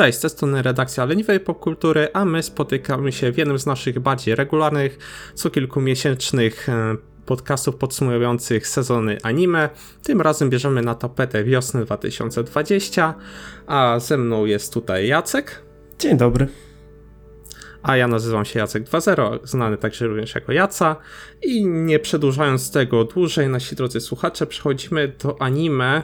Cześć, z tej strony redakcja Leniwej Popkultury, a my spotykamy się w jednym z naszych bardziej regularnych, co kilkumiesięcznych e, podcastów podsumowujących sezony anime. Tym razem bierzemy na tapetę wiosnę 2020, a ze mną jest tutaj Jacek. Dzień dobry. A ja nazywam się Jacek 2.0, znany także również jako Jaca. I nie przedłużając tego dłużej, nasi drodzy słuchacze, przechodzimy do anime,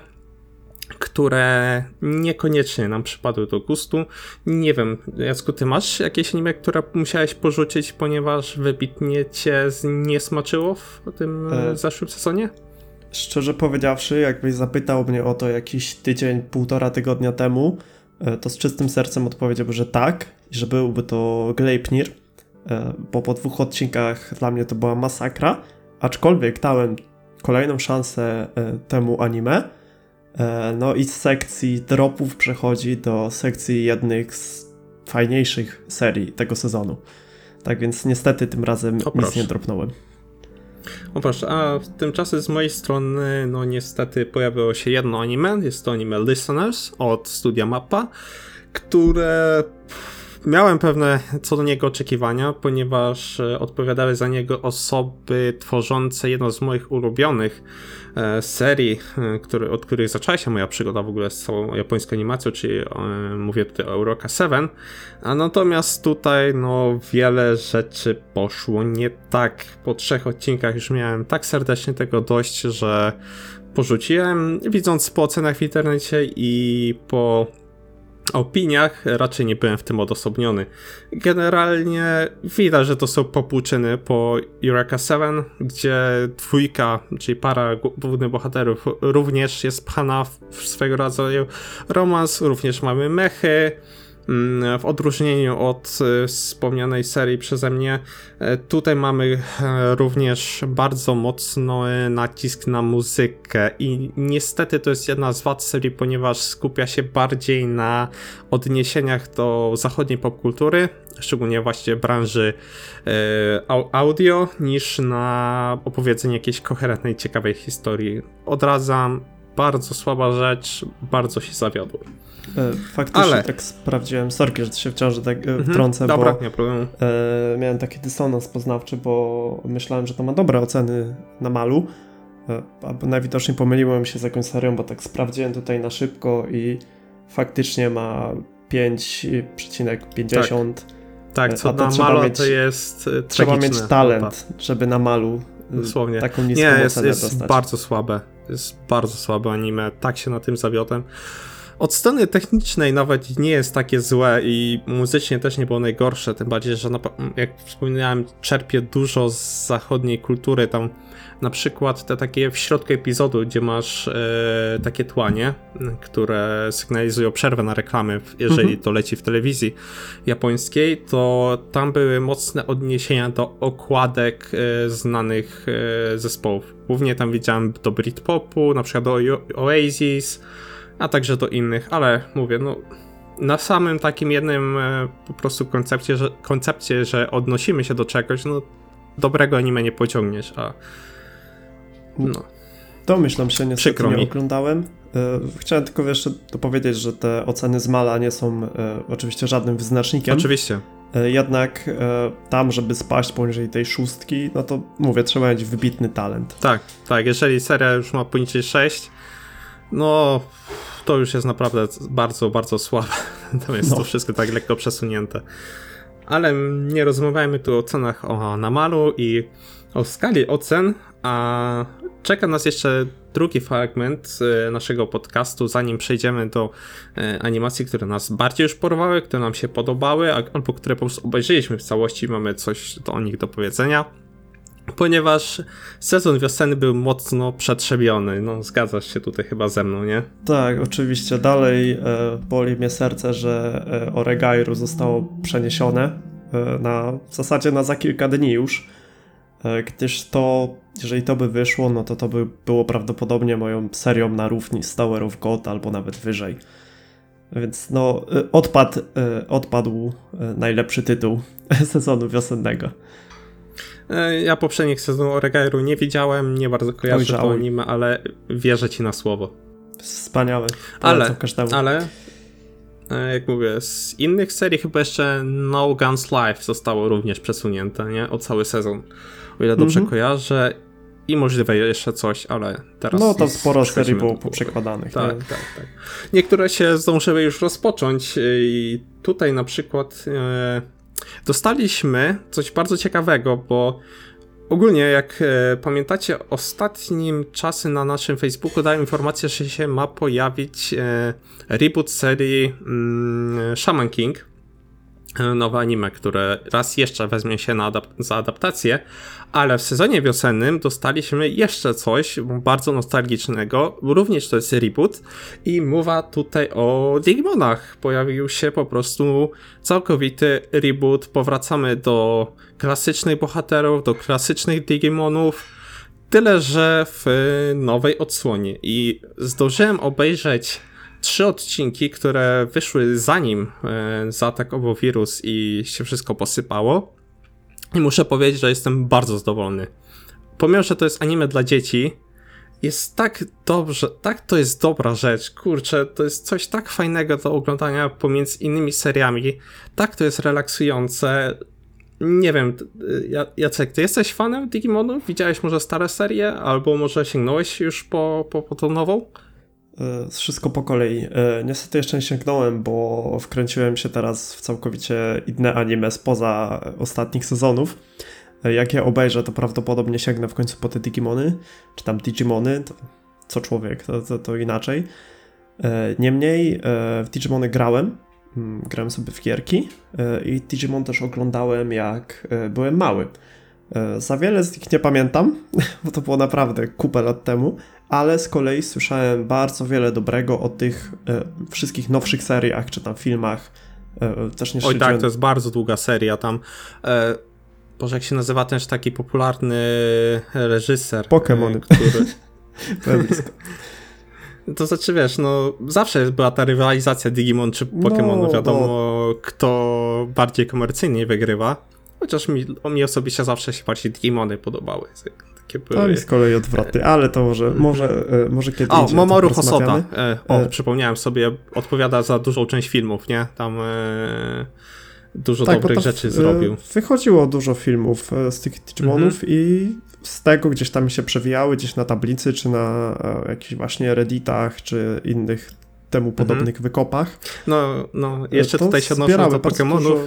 które niekoniecznie nam przypadły do gustu. Nie wiem, Jacku, ty masz jakieś anime, które musiałeś porzucić, ponieważ wybitnie cię nie smaczyło w tym e... zeszłym sezonie? Szczerze powiedziawszy, jakbyś zapytał mnie o to jakiś tydzień, półtora tygodnia temu, e, to z czystym sercem odpowiedziałbym, że tak, i że byłby to Gleipnir, e, bo po dwóch odcinkach dla mnie to była masakra, aczkolwiek dałem kolejną szansę e, temu anime, E, no i z sekcji dropów przechodzi do sekcji jednych z fajniejszych serii tego sezonu. Tak więc niestety tym razem nic nie dropnąłem. O proszę, a tymczasem z mojej strony, no niestety pojawiło się jedno anime, jest to anime Listeners od studia Mappa, które miałem pewne co do niego oczekiwania, ponieważ e, odpowiadały za niego osoby tworzące jedną z moich ulubionych e, serii, e, który, od których zaczęła się moja przygoda w ogóle z całą japońską animacją, czyli mówię tutaj o Euroka 7. A natomiast tutaj no wiele rzeczy poszło nie tak. Po trzech odcinkach już miałem tak serdecznie tego dość, że porzuciłem, widząc po ocenach w internecie i po opiniach raczej nie byłem w tym odosobniony. Generalnie widać, że to są popłuczyny po Eureka 7, gdzie dwójka, czyli para głównych bohaterów również jest pchana w swego rodzaju romans, również mamy mechy, w odróżnieniu od e, wspomnianej serii przeze mnie, e, tutaj mamy e, również bardzo mocny nacisk na muzykę i niestety to jest jedna z wad serii, ponieważ skupia się bardziej na odniesieniach do zachodniej popkultury, szczególnie właśnie branży audio, niż na opowiedzenie jakiejś koherentnej, ciekawej historii. Odradzam, bardzo słaba rzecz, bardzo się zawiodłem. E, faktycznie Ale... tak sprawdziłem, sorki, że się wciąż tak mhm, wtrącę, dobra, bo nie problem. E, miałem taki dysonans poznawczy, bo myślałem, że to ma dobre oceny na malu, e, albo najwidoczniej pomyliłem się z jakąś serią, bo tak sprawdziłem tutaj na szybko i faktycznie ma 5,50. Tak, tak co na malu mieć, to jest Trzeba mieć talent, żeby na malu Dosłownie. taką niską Nie, jest, jest dostać. bardzo słabe. Jest bardzo słabe anime, tak się na tym zawiodłem. Od strony technicznej nawet nie jest takie złe i muzycznie też nie było najgorsze, tym bardziej, że jak wspominałem, czerpie dużo z zachodniej kultury, tam na przykład te takie w środku epizodu, gdzie masz e, takie tłanie, które sygnalizują przerwę na reklamy, jeżeli mhm. to leci w telewizji japońskiej, to tam były mocne odniesienia do okładek e, znanych e, zespołów. Głównie tam widziałem do Britpopu, na przykład do Oasis, a także do innych, ale mówię, no na samym takim jednym e, po prostu koncepcie, że, koncepcie, że odnosimy się do czegoś, no dobrego anime nie pociągniesz, a no. Domyślam się, niestety Przykro nie mi. oglądałem. E, chciałem tylko jeszcze dopowiedzieć, że te oceny z Mala nie są e, oczywiście żadnym wyznacznikiem. Oczywiście. Jednak tam, żeby spaść poniżej tej szóstki, no to mówię, trzeba mieć wybitny talent. Tak, tak. Jeżeli seria już ma poniżej 6, no to już jest naprawdę bardzo, bardzo słabe. To jest no. to wszystko tak lekko przesunięte. Ale nie rozmawiajmy tu o cenach o Namalu i o skali ocen, a czeka nas jeszcze drugi fragment e, naszego podcastu, zanim przejdziemy do e, animacji, które nas bardziej już porwały, które nam się podobały, albo które po prostu obejrzeliśmy w całości, mamy coś do o nich do powiedzenia ponieważ sezon wiosenny był mocno przetrzebiony. No, zgadzasz się tutaj chyba ze mną, nie? Tak, oczywiście. Dalej e, boli mnie serce, że e, Oregairu zostało przeniesione e, na, w zasadzie na za kilka dni już, e, gdyż to, jeżeli to by wyszło, no to to by było prawdopodobnie moją serią na równi z Tower of God albo nawet wyżej. Więc no, e, odpadł, e, odpadł najlepszy tytuł sezonu wiosennego. E, ja poprzednich sezonów Oregairu nie widziałem, nie bardzo kojarzę to anime, ale wierzę ci na słowo. Wspaniałe. Ale, ale e, jak mówię, z innych serii chyba jeszcze No Guns Life zostało również przesunięte, nie? O cały sezon. O ile dobrze mm -hmm. kojarzę. I możliwe jeszcze coś, ale teraz. No to sporo serii było poprzekładanych. Tak, tak, tak. Niektóre się zdążyły już rozpocząć, i tutaj na przykład e, dostaliśmy coś bardzo ciekawego, bo Ogólnie, jak e, pamiętacie, ostatnim czasy na naszym Facebooku dałem informację, że się ma pojawić e, reboot serii mm, Shaman King. Nowe anime, które raz jeszcze weźmie się adap za adaptację, ale w sezonie wiosennym dostaliśmy jeszcze coś bardzo nostalgicznego, również to jest reboot i mowa tutaj o Digimonach. Pojawił się po prostu całkowity reboot, powracamy do klasycznych bohaterów, do klasycznych Digimonów, tyle że w nowej odsłonie. I zdążyłem obejrzeć trzy odcinki, które wyszły zanim e, zaatakował wirus i się wszystko posypało. I muszę powiedzieć, że jestem bardzo zadowolony. Pomimo, że to jest anime dla dzieci, jest tak dobrze, tak to jest dobra rzecz, kurczę, to jest coś tak fajnego do oglądania pomiędzy innymi seriami, tak to jest relaksujące. Nie wiem, Jacek, ty jesteś fanem Digimonu? Widziałeś może stare serie, albo może sięgnąłeś już po, po, po tą nową? E, wszystko po kolei. E, niestety jeszcze nie sięgnąłem, bo wkręciłem się teraz w całkowicie inne anime spoza ostatnich sezonów. E, jak je obejrzę, to prawdopodobnie sięgnę w końcu po te Digimony, czy tam Digimony, to co człowiek, to, to, to inaczej. Niemniej w Digimony grałem, mm, grałem sobie w gierki i Digimon też oglądałem jak byłem mały. Za wiele z nich nie pamiętam, bo to było naprawdę kupę lat temu, ale z kolei słyszałem bardzo wiele dobrego o tych e, wszystkich nowszych seriach czy tam filmach. E, też nie Oj tak, to jest bardzo długa seria tam. E, Boże, jak się nazywa ten taki popularny reżyser? Pokémon. E, który... To znaczy, wiesz, no zawsze była ta rywalizacja Digimon czy Pokémon, no, wiadomo no. kto bardziej komercyjnie wygrywa. Chociaż mi, mi osobiście zawsze się bardziej Digimony podobały. Takie były. To jest z kolei odwrotny, ale to może, może, e, może kiedyś. O, Momoru Hosoda. E, o, e... przypomniałem sobie, odpowiada za dużą część filmów, nie? Tam e, dużo tak, dobrych rzeczy zrobił. Wychodziło dużo filmów z tych Digimonów mhm. i z tego gdzieś tam się przewijały, gdzieś na tablicy, czy na jakichś właśnie Redditach, czy innych temu mhm. podobnych wykopach. No, no jeszcze tutaj się odnoszę do Pokémonów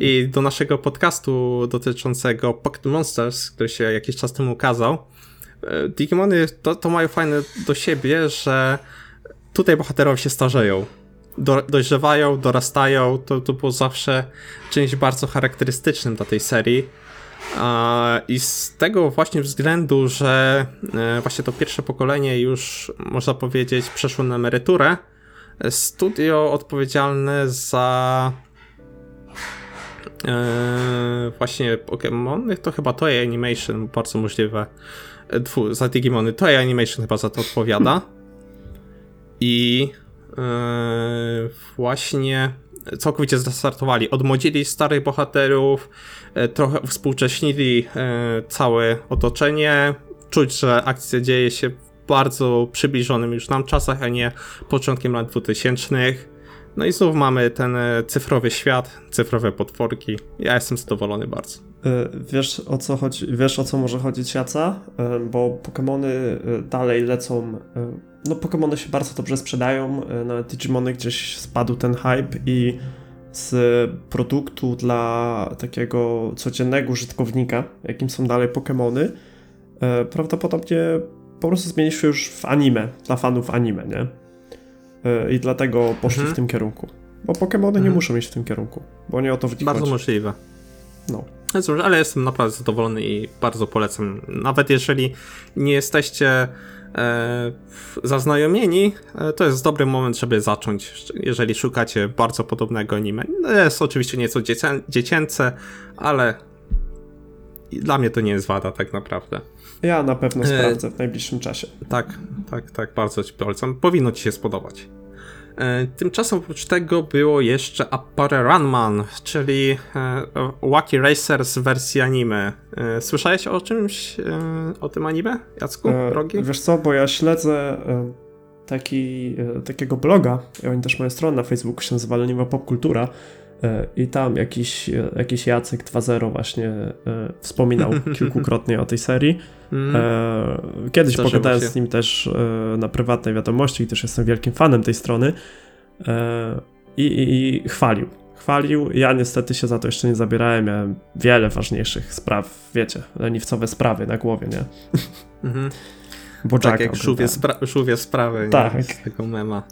i do naszego podcastu dotyczącego Pokémon Monsters, który się jakiś czas temu ukazał. E, Digimony to, to mają fajne do siebie, że tutaj bohaterowie się starzeją. Do, dojrzewają, dorastają. To, to było zawsze czymś bardzo charakterystycznym dla tej serii. I z tego właśnie względu, że e, właśnie to pierwsze pokolenie już, można powiedzieć, przeszło na emeryturę, studio odpowiedzialne za e, właśnie Pokémon, to chyba Toei Animation, bardzo możliwe, Dwu, za Digimony, Toei Animation chyba za to odpowiada. I e, właśnie całkowicie zastartowali. Odmłodzili starych bohaterów, e, trochę współcześnili e, całe otoczenie. Czuć, że akcja dzieje się w bardzo przybliżonym już nam czasach, a nie początkiem lat 2000. No i znów mamy ten e, cyfrowy świat, cyfrowe potworki. Ja jestem zadowolony bardzo. Wiesz o co chodzi, wiesz o co może chodzić Jaca? Bo Pokémony dalej lecą no Pokémony się bardzo dobrze sprzedają, e, na Digimony gdzieś spadł ten hype i z produktu dla takiego codziennego użytkownika, jakim są dalej Pokémony, e, prawdopodobnie po prostu zmieni się już w anime, dla fanów anime, nie? E, I dlatego poszli mhm. w tym kierunku. Bo Pokémony mhm. nie muszą iść w tym kierunku, bo nie o to w Bardzo chodzi. możliwe. No. no. Cóż, ale jestem naprawdę zadowolony i bardzo polecam. Nawet jeżeli nie jesteście zaznajomieni, e, to jest dobry moment, żeby zacząć, jeżeli szukacie bardzo podobnego anime. No, jest oczywiście nieco dziecię, dziecięce, ale dla mnie to nie jest wada tak naprawdę. Ja na pewno e, sprawdzę w najbliższym czasie. Tak, tak, tak, bardzo ci polecam. Powinno ci się spodobać. E, tymczasem oprócz tego było jeszcze Appare Runman, czyli e, Wacky Racers wersji anime. E, słyszałeś o czymś, o tym anime, Jacku, drogi? Wiesz co, bo ja śledzę taki, takiego bloga, i oni też mają stronę na Facebooku, się nazywa Leniwa Popkultura i tam jakiś, jakiś Jacek 2.0 właśnie wspominał kilkukrotnie o tej serii. Mm. Kiedyś Zdarzyło pogadałem się. z nim też na prywatnej wiadomości, też jestem wielkim fanem tej strony i, i, i chwalił chwalił. Ja niestety się za to jeszcze nie zabierałem. Miałem wiele ważniejszych spraw, wiecie, leniwcowe sprawy na głowie, nie? Mhm. Bo tak jak żółwie, spra- sprawy tak. nie? z tego mema.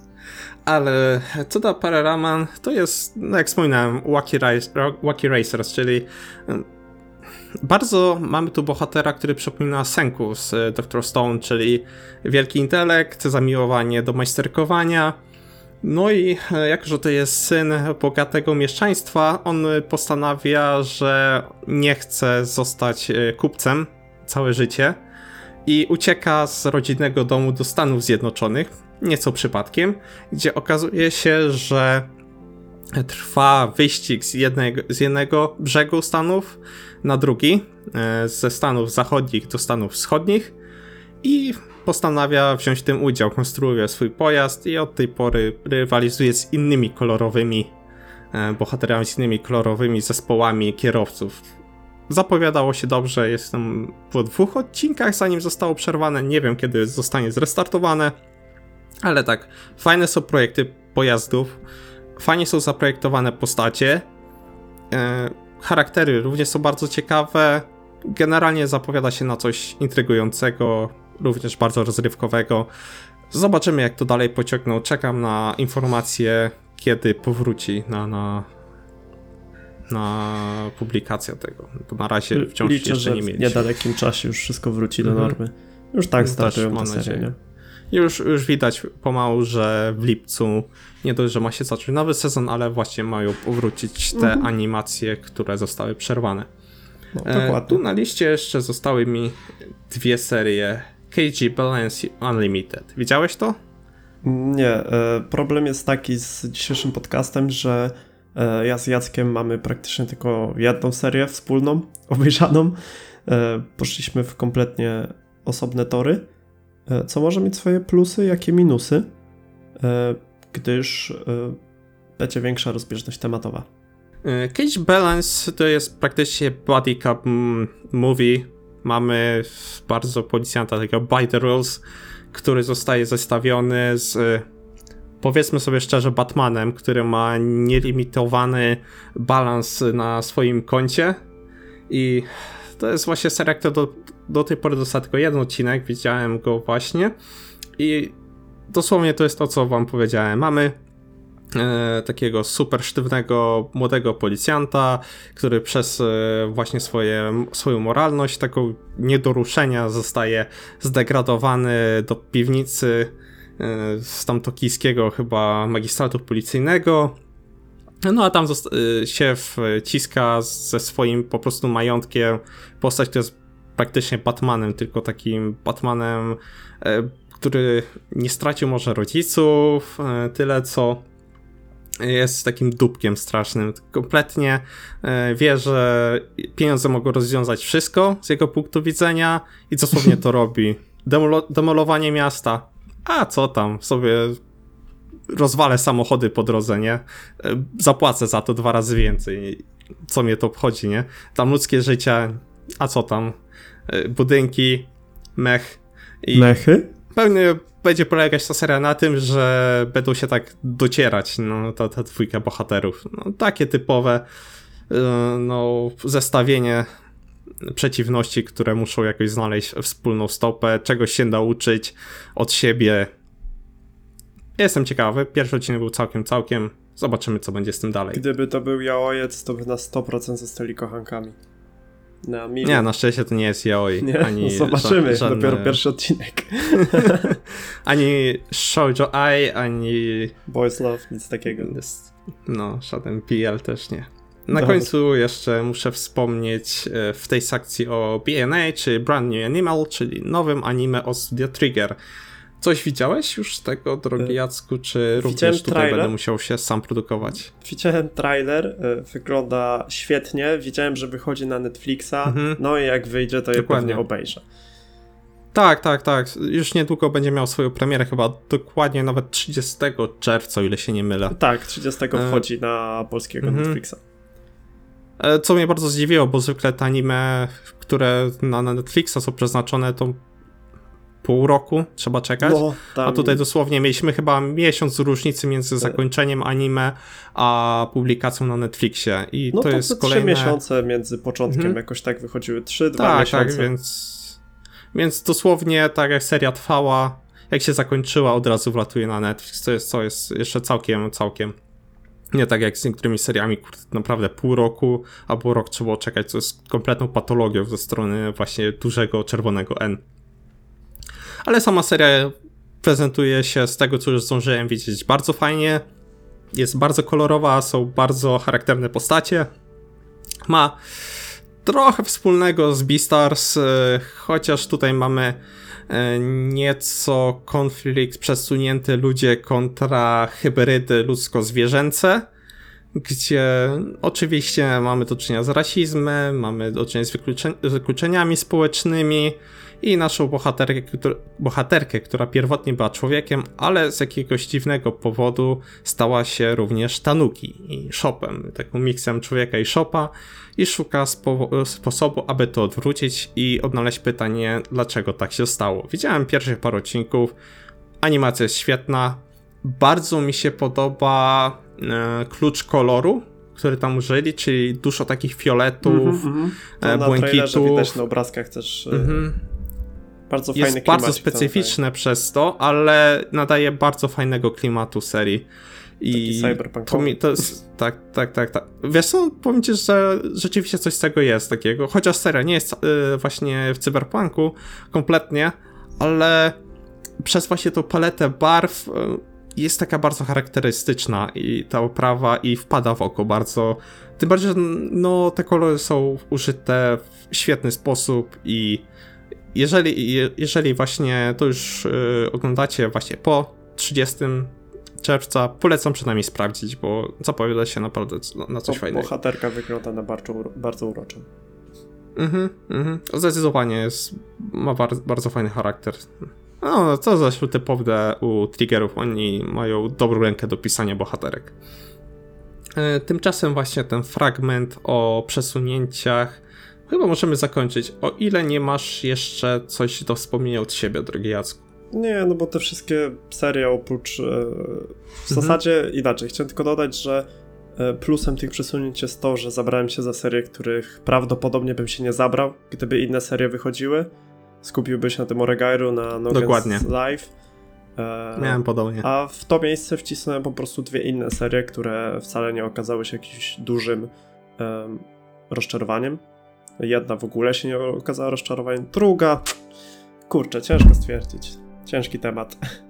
Ale co do Pararaman, to jest, no jak wspominałem, Wacky, Wacky Racers, czyli bardzo mamy tu bohatera, który przypomina Senku z e, Dr. Stone, czyli wielki intelekt, zamiłowanie do majsterkowania, no i e, jako, że to jest syn bogatego mieszczaństwa, on postanawia, że nie chce zostać e, kupcem całe życie i ucieka z rodzinnego domu do Stanów Zjednoczonych, nieco przypadkiem, gdzie okazuje się, że trwa wyścig z jednego, z jednego brzegu Stanów na drugi, e, ze Stanów Zachodnich do Stanów Wschodnich i postanawia wziąć w tym udział, konstruuje swój pojazd i od tej pory rywalizuje z innymi kolorowymi e, bohaterami, z innymi kolorowymi zespołami kierowców. Zapowiadało się dobrze, jestem po dwóch odcinkach, zanim zostało przerwane. Nie wiem, kiedy zostanie zrestartowane, ale tak, fajne są projekty pojazdów, fajnie są zaprojektowane postacie, e, charaktery również są bardzo ciekawe. Generalnie zapowiada się na coś intrygującego, również bardzo rozrywkowego. Zobaczymy, jak to dalej pociągną. Czekam na informacje, kiedy powróci na, na, na publikację tego. Bo na razie wciąż Liczę, jeszcze nie mieli. w niedalekim czasie już wszystko wróci do mhm. normy. Już tak startują te serie? Już, już widać pomału, że w lipcu nie dość, że ma się zacząć nowy sezon, ale właśnie mają powrócić te mhm. animacje, które zostały przerwane. No, e, tu na liście jeszcze zostały mi dwie serie KG Balance Unlimited. Widziałeś to? Nie. E, problem jest taki z dzisiejszym podcastem, że e, ja z Jackiem mamy praktycznie tylko jedną serię wspólną, obejrzaną. E, poszliśmy w kompletnie osobne tory, co może mieć swoje plusy, jakie minusy, gdyż będzie większa rozbieżność tematowa. Cage Balance to jest praktycznie body cup movie mamy bardzo policjanta takiego By the Rules, który zostaje zestawiony z powiedzmy sobie szczerze Batmanem, który ma nielimitowany balans na swoim koncie i to jest właśnie seria, która do, do tej pory dostała tylko jeden odcinek, widziałem go właśnie i dosłownie to jest to, co wam powiedziałem. Mamy E, takiego super sztywnego młodego policjanta, który przez e, właśnie swoje, swoją moralność, taką niedoruszenia zostaje zdegradowany do piwnicy e, z tam tokijskiego chyba magistratu policyjnego. No a tam się wciska ze swoim po prostu majątkiem postać, która jest praktycznie Batmanem, tylko takim Batmanem, który nie stracił może rodziców, tyle co jest takim dupkiem strasznym. Kompletnie e, wie, że pieniądze mogą rozwiązać wszystko z jego punktu widzenia i dosłownie to robi. Demolo demolowanie miasta. A co tam, sobie rozwalę samochody po drodze, nie? E, zapłacę za to dwa razy więcej. Co mnie to obchodzi, nie? Tam ludzkie życie, a co tam? E, budynki, mech. I Mechy? Pewnie będzie polegać ta seria na tym, że będą się tak docierać, no, ta, ta dwójka bohaterów. No, takie typowe y, no, zestawienie przeciwności, które muszą jakoś znaleźć wspólną stopę, czegoś się nauczyć od siebie. Jestem ciekawy. Pierwszy odcinek był całkiem, całkiem. Zobaczymy, co będzie z tym dalej. Gdyby to był Jaojec, to by na 100% zostali kochankami. Na Nie, na szczęście to nie jest yaoi. Nie? Ani no zobaczymy, żadne... dopiero pierwszy odcinek. ani Shoujo Ai, ani... Boys Love, nic takiego. No, żaden PL też nie. Na końcu jeszcze muszę wspomnieć e, w tej sekcji o BNA, czy Brand New Animal, czyli nowym anime o Studio Trigger. Coś widziałeś już tego, drogi e, Jacku, czy również tutaj trailer. będę musiał się sam produkować? Widziałem trailer, e, wygląda świetnie, widziałem, że wychodzi na Netflixa, mhm. no i jak wyjdzie, to je pewnie obejrzę. Tak, tak, tak. Już niedługo będzie miał swoją premierę, chyba dokładnie nawet 30 czerwca, o ile się nie mylę. Tak, 30 e... wchodzi na polskiego mm -hmm. Netflixa. E, co mnie bardzo zdziwiło, bo zwykle te anime, które na Netflixa są przeznaczone, to pół roku trzeba czekać. No, tam... A tutaj dosłownie mieliśmy chyba miesiąc różnicy między tak. zakończeniem anime a publikacją na Netflixie. I no to, to jest kolejne. trzy miesiące między początkiem mhm. jakoś tak wychodziły. Trzy, dwa tak, miesiące. Tak, więc. Więc dosłownie tak jak seria trwała, jak się zakończyła, od razu wlatuje na Netflix. To jest, co jest jeszcze całkiem, całkiem. Nie tak jak z niektórymi seriami, kurde, naprawdę pół roku albo rok trzeba czekać, co jest kompletną patologią ze strony właśnie dużego czerwonego N ale sama seria prezentuje się z tego, co już zdążyłem widzieć bardzo fajnie. Jest bardzo kolorowa, są bardzo charakterne postacie. Ma trochę wspólnego z Beastars, e, chociaż tutaj mamy e, nieco konflikt przesunięty ludzie kontra hybrydy ludzko-zwierzęce, gdzie oczywiście mamy do czynienia z rasizmem, mamy do czynienia z wykluczeniami społecznymi, i naszą bohaterkę, bohaterkę, która pierwotnie była człowiekiem, ale z jakiegoś dziwnego powodu stała się również tanuki i shopem, taką miksem człowieka i shopa i szuka spo sposobu, aby to odwrócić i odnaleźć pytanie, dlaczego tak się stało. Widziałem pierwszych parę odcinków, animacja jest świetna, bardzo mi się podoba e, klucz koloru, który tam użyli, czyli dużo takich fioletów, mm -hmm, mm -hmm. błękitów. widać na obrazkach też mm Bardzo jest fajny bardzo specyficzne przez to, ale nadaje bardzo fajnego klimatu serii. I to, mi, to jest, tak, tak, tak, tak. Wiesz co, powiem ci, że rzeczywiście coś z tego jest takiego, chociaż seria nie jest y, właśnie w cyberpunku kompletnie, ale przez właśnie tą paletę barw y, jest taka bardzo charakterystyczna i ta oprawa i wpada w oko bardzo. Tym bardziej, że no, te kolory są użyte w świetny sposób i jeżeli, jeżeli właśnie to już yy, oglądacie właśnie po 30 czerwca, polecam przynajmniej sprawdzić, bo zapowiada się naprawdę na coś fajnego. Bohaterka wygląda na bardzo, bardzo uroczą. Mhm, mhm. Zdecydowanie jest, ma bardzo, bardzo fajny charakter. No, to zresztą typowe u triggerów, oni mają dobrą rękę do pisania bohaterek. E, tymczasem właśnie ten fragment o przesunięciach Chyba możemy zakończyć. O ile nie masz jeszcze coś do wspomnienia od siebie, drogi Jacku. Nie, no bo te wszystkie serie oprócz. E, w mhm. zasadzie inaczej. Chciałem tylko dodać, że e, plusem tych przesunięć jest to, że zabrałem się za serie, których prawdopodobnie bym się nie zabrał, gdyby inne serie wychodziły. Skupiłbym się na tym Oregairu, na No Dokładnie. Live. E, Miałem podobnie. A w to miejsce wcisnąłem po prostu dwie inne serie, które wcale nie okazały się jakimś dużym um, rozczarowaniem. Jedna w ogóle się nie okazała rozczarowaniem, druga, kurczę, ciężko stwierdzić. Ciężki temat.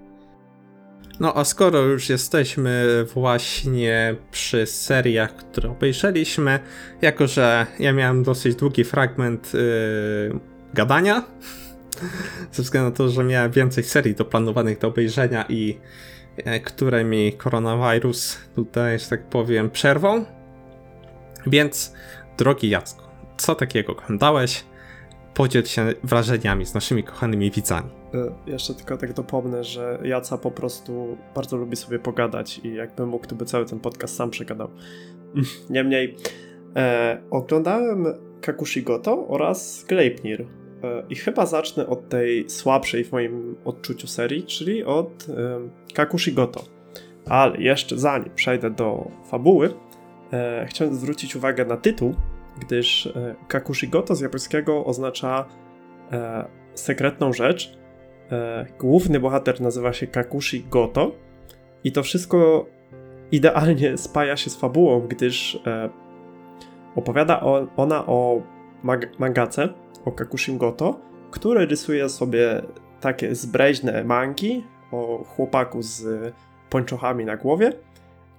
No a skoro już jesteśmy właśnie przy seriach, które obejrzeliśmy, jako że ja miałem dosyć długi fragment yy, gadania, ze względu na to, że miałem więcej serii do planowanych do obejrzenia i yy, które mi koronawirus tutaj, że tak powiem, przerwał. Więc, drogi Jacku, co takiego oglądałeś? Podziel się wrażeniami z naszymi kochanymi widzami. E, jeszcze tylko tak dopomnę, że Jaca po prostu bardzo lubi sobie pogadać i jakby mógł, to by cały ten podcast sam przegadał. Niemniej, e, oglądałem Kakushigoto oraz Gleipnir. E, I chyba zacznę od tej słabszej w moim odczuciu serii, czyli od e, Kakushigoto. Ale jeszcze zanim przejdę do fabuły, e, chciałem zwrócić uwagę na tytuł, gdyż e, Kakushigoto z japońskiego oznacza e, sekretną rzecz. E, główny bohater nazywa się Kakushi Goto i to wszystko idealnie spaja się z fabułą, gdyż e, opowiada o, ona o mag o Kakushim Goto, który rysuje sobie takie zbreźne mangi o chłopaku z pończochami na głowie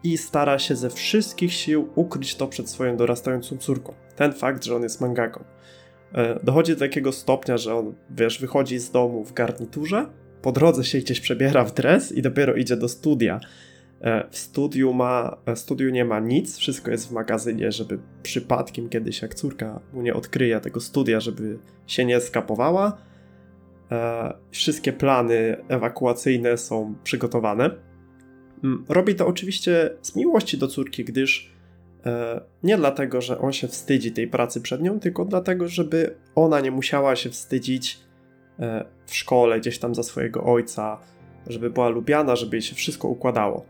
i stara się ze wszystkich sił ukryć to przed swoją dorastającą córką. Ten fakt, że on jest mangaką. E, dochodzi do takiego stopnia, że on, wiesz, wychodzi z domu w garniturze, po drodze się gdzieś przebiera w dres i dopiero idzie do studia. E, w studiu, ma, w studiu nie ma nic, wszystko jest w magazynie, żeby przypadkiem kiedyś, jak córka mu nie odkryje tego studia, żeby się nie skapowała. e, wszystkie plany ewakuacyjne są przygotowane. Mm, robi to oczywiście z miłości do córki, gdyż e, nie dlatego, że on się wstydzi tej pracy przed nią, tylko dlatego, żeby ona nie musiała się wstydzić e, w szkole, gdzieś tam za swojego ojca, żeby była lubiana, żeby jej się wszystko układało.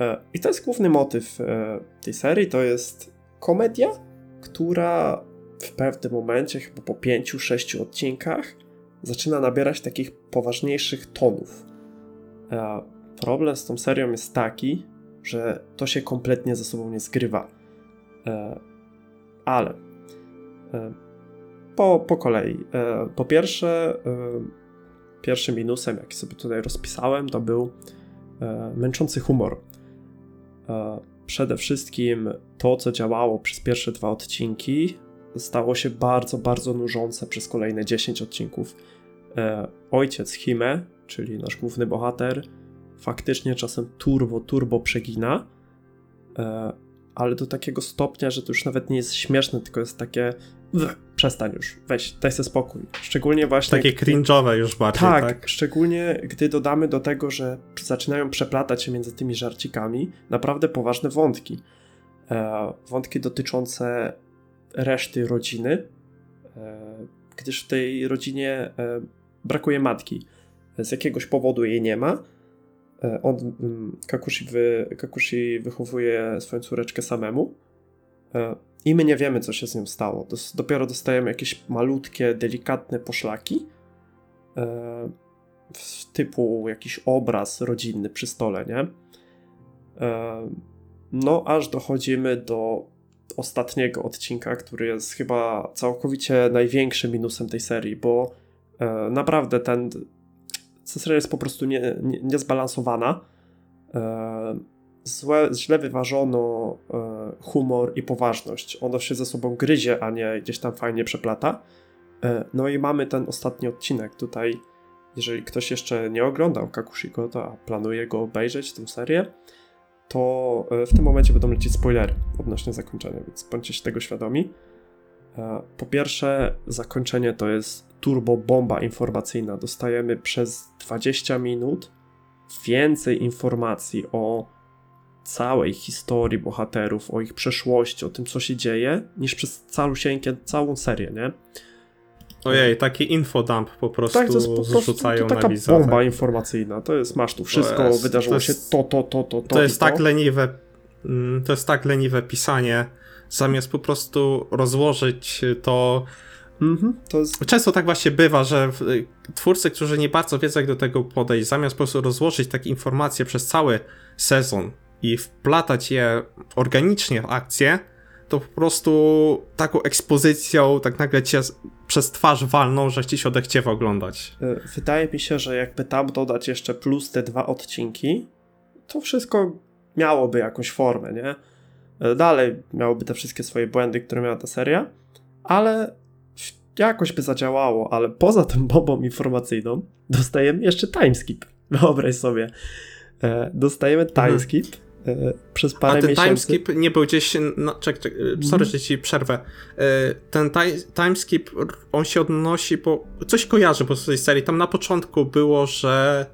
E, I to jest główny motyw tej serii, to jest komedia, która w pewnym momencie, chyba po pięciu, sześciu odcinkach, zaczyna nabierać takich poważniejszych tonów. E, problem z tą serią jest taki, że to się kompletnie ze sobą nie zgrywa. Ale po, po kolei. Po pierwsze, pierwszym minusem, jaki sobie tutaj rozpisałem, to był męczący humor. Przede wszystkim to, co działało przez pierwsze dwa odcinki, stało się bardzo, bardzo nużące przez kolejne 10 odcinków. E, ojciec Hime, czyli nasz główny bohater, faktycznie czasem turbo, turbo przegina, e, ale do takiego stopnia, że to już nawet nie jest śmieszne, tylko jest takie przestań już, weź, daj sobie spokój. Szczególnie właśnie... Takie cringe'owe już bardziej, tak, tak? szczególnie gdy dodamy do tego, że zaczynają przeplatać się między tymi żarcikami naprawdę poważne wątki. E, wątki dotyczące reszty rodziny, e, gdyż w tej rodzinie brakuje matki. Z jakiegoś powodu jej nie ma. E, on, mm, Kakushi, wy, Kakushi wychowuje swoją córeczkę samemu e, i my nie wiemy, co się z nią stało. Dopiero dostajemy jakieś malutkie, delikatne poszlaki e, typu jakiś obraz rodzinny przy stole, nie? No, aż dochodzimy do ostatniego odcinka, który jest chyba całkowicie największym minusem tej serii, bo naprawdę ten seria jest po prostu nie, nie, niezbalansowana. E, złe, źle wyważono e, humor i poważność. Ono się ze sobą gryzie, a nie gdzieś tam fajnie przeplata. E, no i mamy ten ostatni odcinek tutaj. Jeżeli ktoś jeszcze nie oglądał Kakushiko, to planuje go obejrzeć, tę serię, to w tym momencie będą lecieć spoilery odnośnie zakończenia, więc bądźcie się tego świadomi. Po pierwsze, zakończenie to jest turbo bomba informacyjna. Dostajemy przez 20 minut więcej informacji o całej historii bohaterów, o ich przeszłości, o tym, co się dzieje, niż przez calusieńkie, całą serię, nie? Ojej, taki infodump po prostu tak, to jest po prostu, zrzucają to taka bomba tak. informacyjna, to jest, masz tu wszystko, jest, wydarzyło to jest, się to, to, to, to, to. To jest tak leniwe, mm, to jest tak leniwe pisanie, zamiast po prostu rozłożyć to Mhm, jest... Często tak właśnie bywa, że twórcy, którzy nie bardzo wiedzą, jak do tego podejść, zamiast po prostu rozłożyć takie informacje przez cały sezon i wplatać je organicznie w akcję, to po prostu taką ekspozycją tak nagle cię przez twarz walną, że ci się odechciewa oglądać. E, wydaje mi się, że jakby tam dodać jeszcze plus te dwa odcinki, to wszystko miałoby jakąś formę, nie? E, dalej miałoby te wszystkie swoje błędy, które miała ta seria, ale jakoś by zadziałało, ale poza tym bombą informacyjną dostajemy jeszcze timeskip. Wyobraź sobie. E, dostajemy mhm. timeskip, E, przez parę A ten miesięcy. timeskip nie był gdzieś. No, czek, czek, sorry, mm. że ci przerwę. E, ten timeskip, on się odnosi, bo coś kojarzy po tej serii. Tam na początku było, że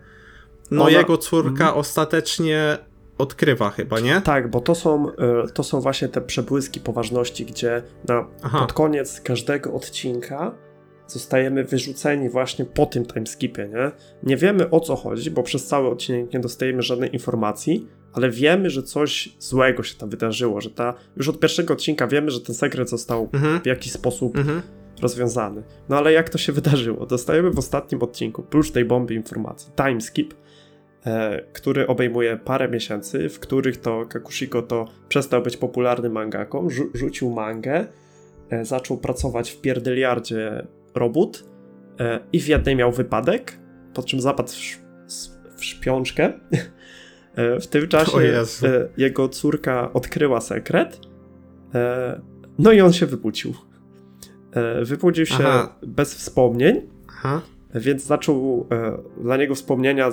no Ona... jego córka mm. ostatecznie odkrywa chyba, nie? Tak, bo to są, e, to są właśnie te przebłyski poważności, gdzie na, pod koniec każdego odcinka zostajemy wyrzuceni właśnie po tym timeskipie, nie? Nie wiemy o co chodzi, bo przez cały odcinek nie dostajemy żadnej informacji, ale wiemy, że coś złego się tam wydarzyło, że ta, już od pierwszego odcinka wiemy, że ten sekret został mhm. w jakiś sposób mhm. rozwiązany. No ale jak to się wydarzyło? Dostajemy w ostatnim odcinku, prócz tej bomby informacji, timeskip, który obejmuje parę miesięcy, w których to Kakushiko to przestał być popularnym mangaką, rzu rzucił mangę, e, zaczął pracować w pierdeliardzie robót e, i w jednej miał wypadek, po czym zapadł w, w szpiączkę E, w tym czasie e, jego córka odkryła sekret, e, no i on się wybudził. Wybudził się Aha. bez wspomnień, Aha. Więc zaczął, dla niego wspomnienia,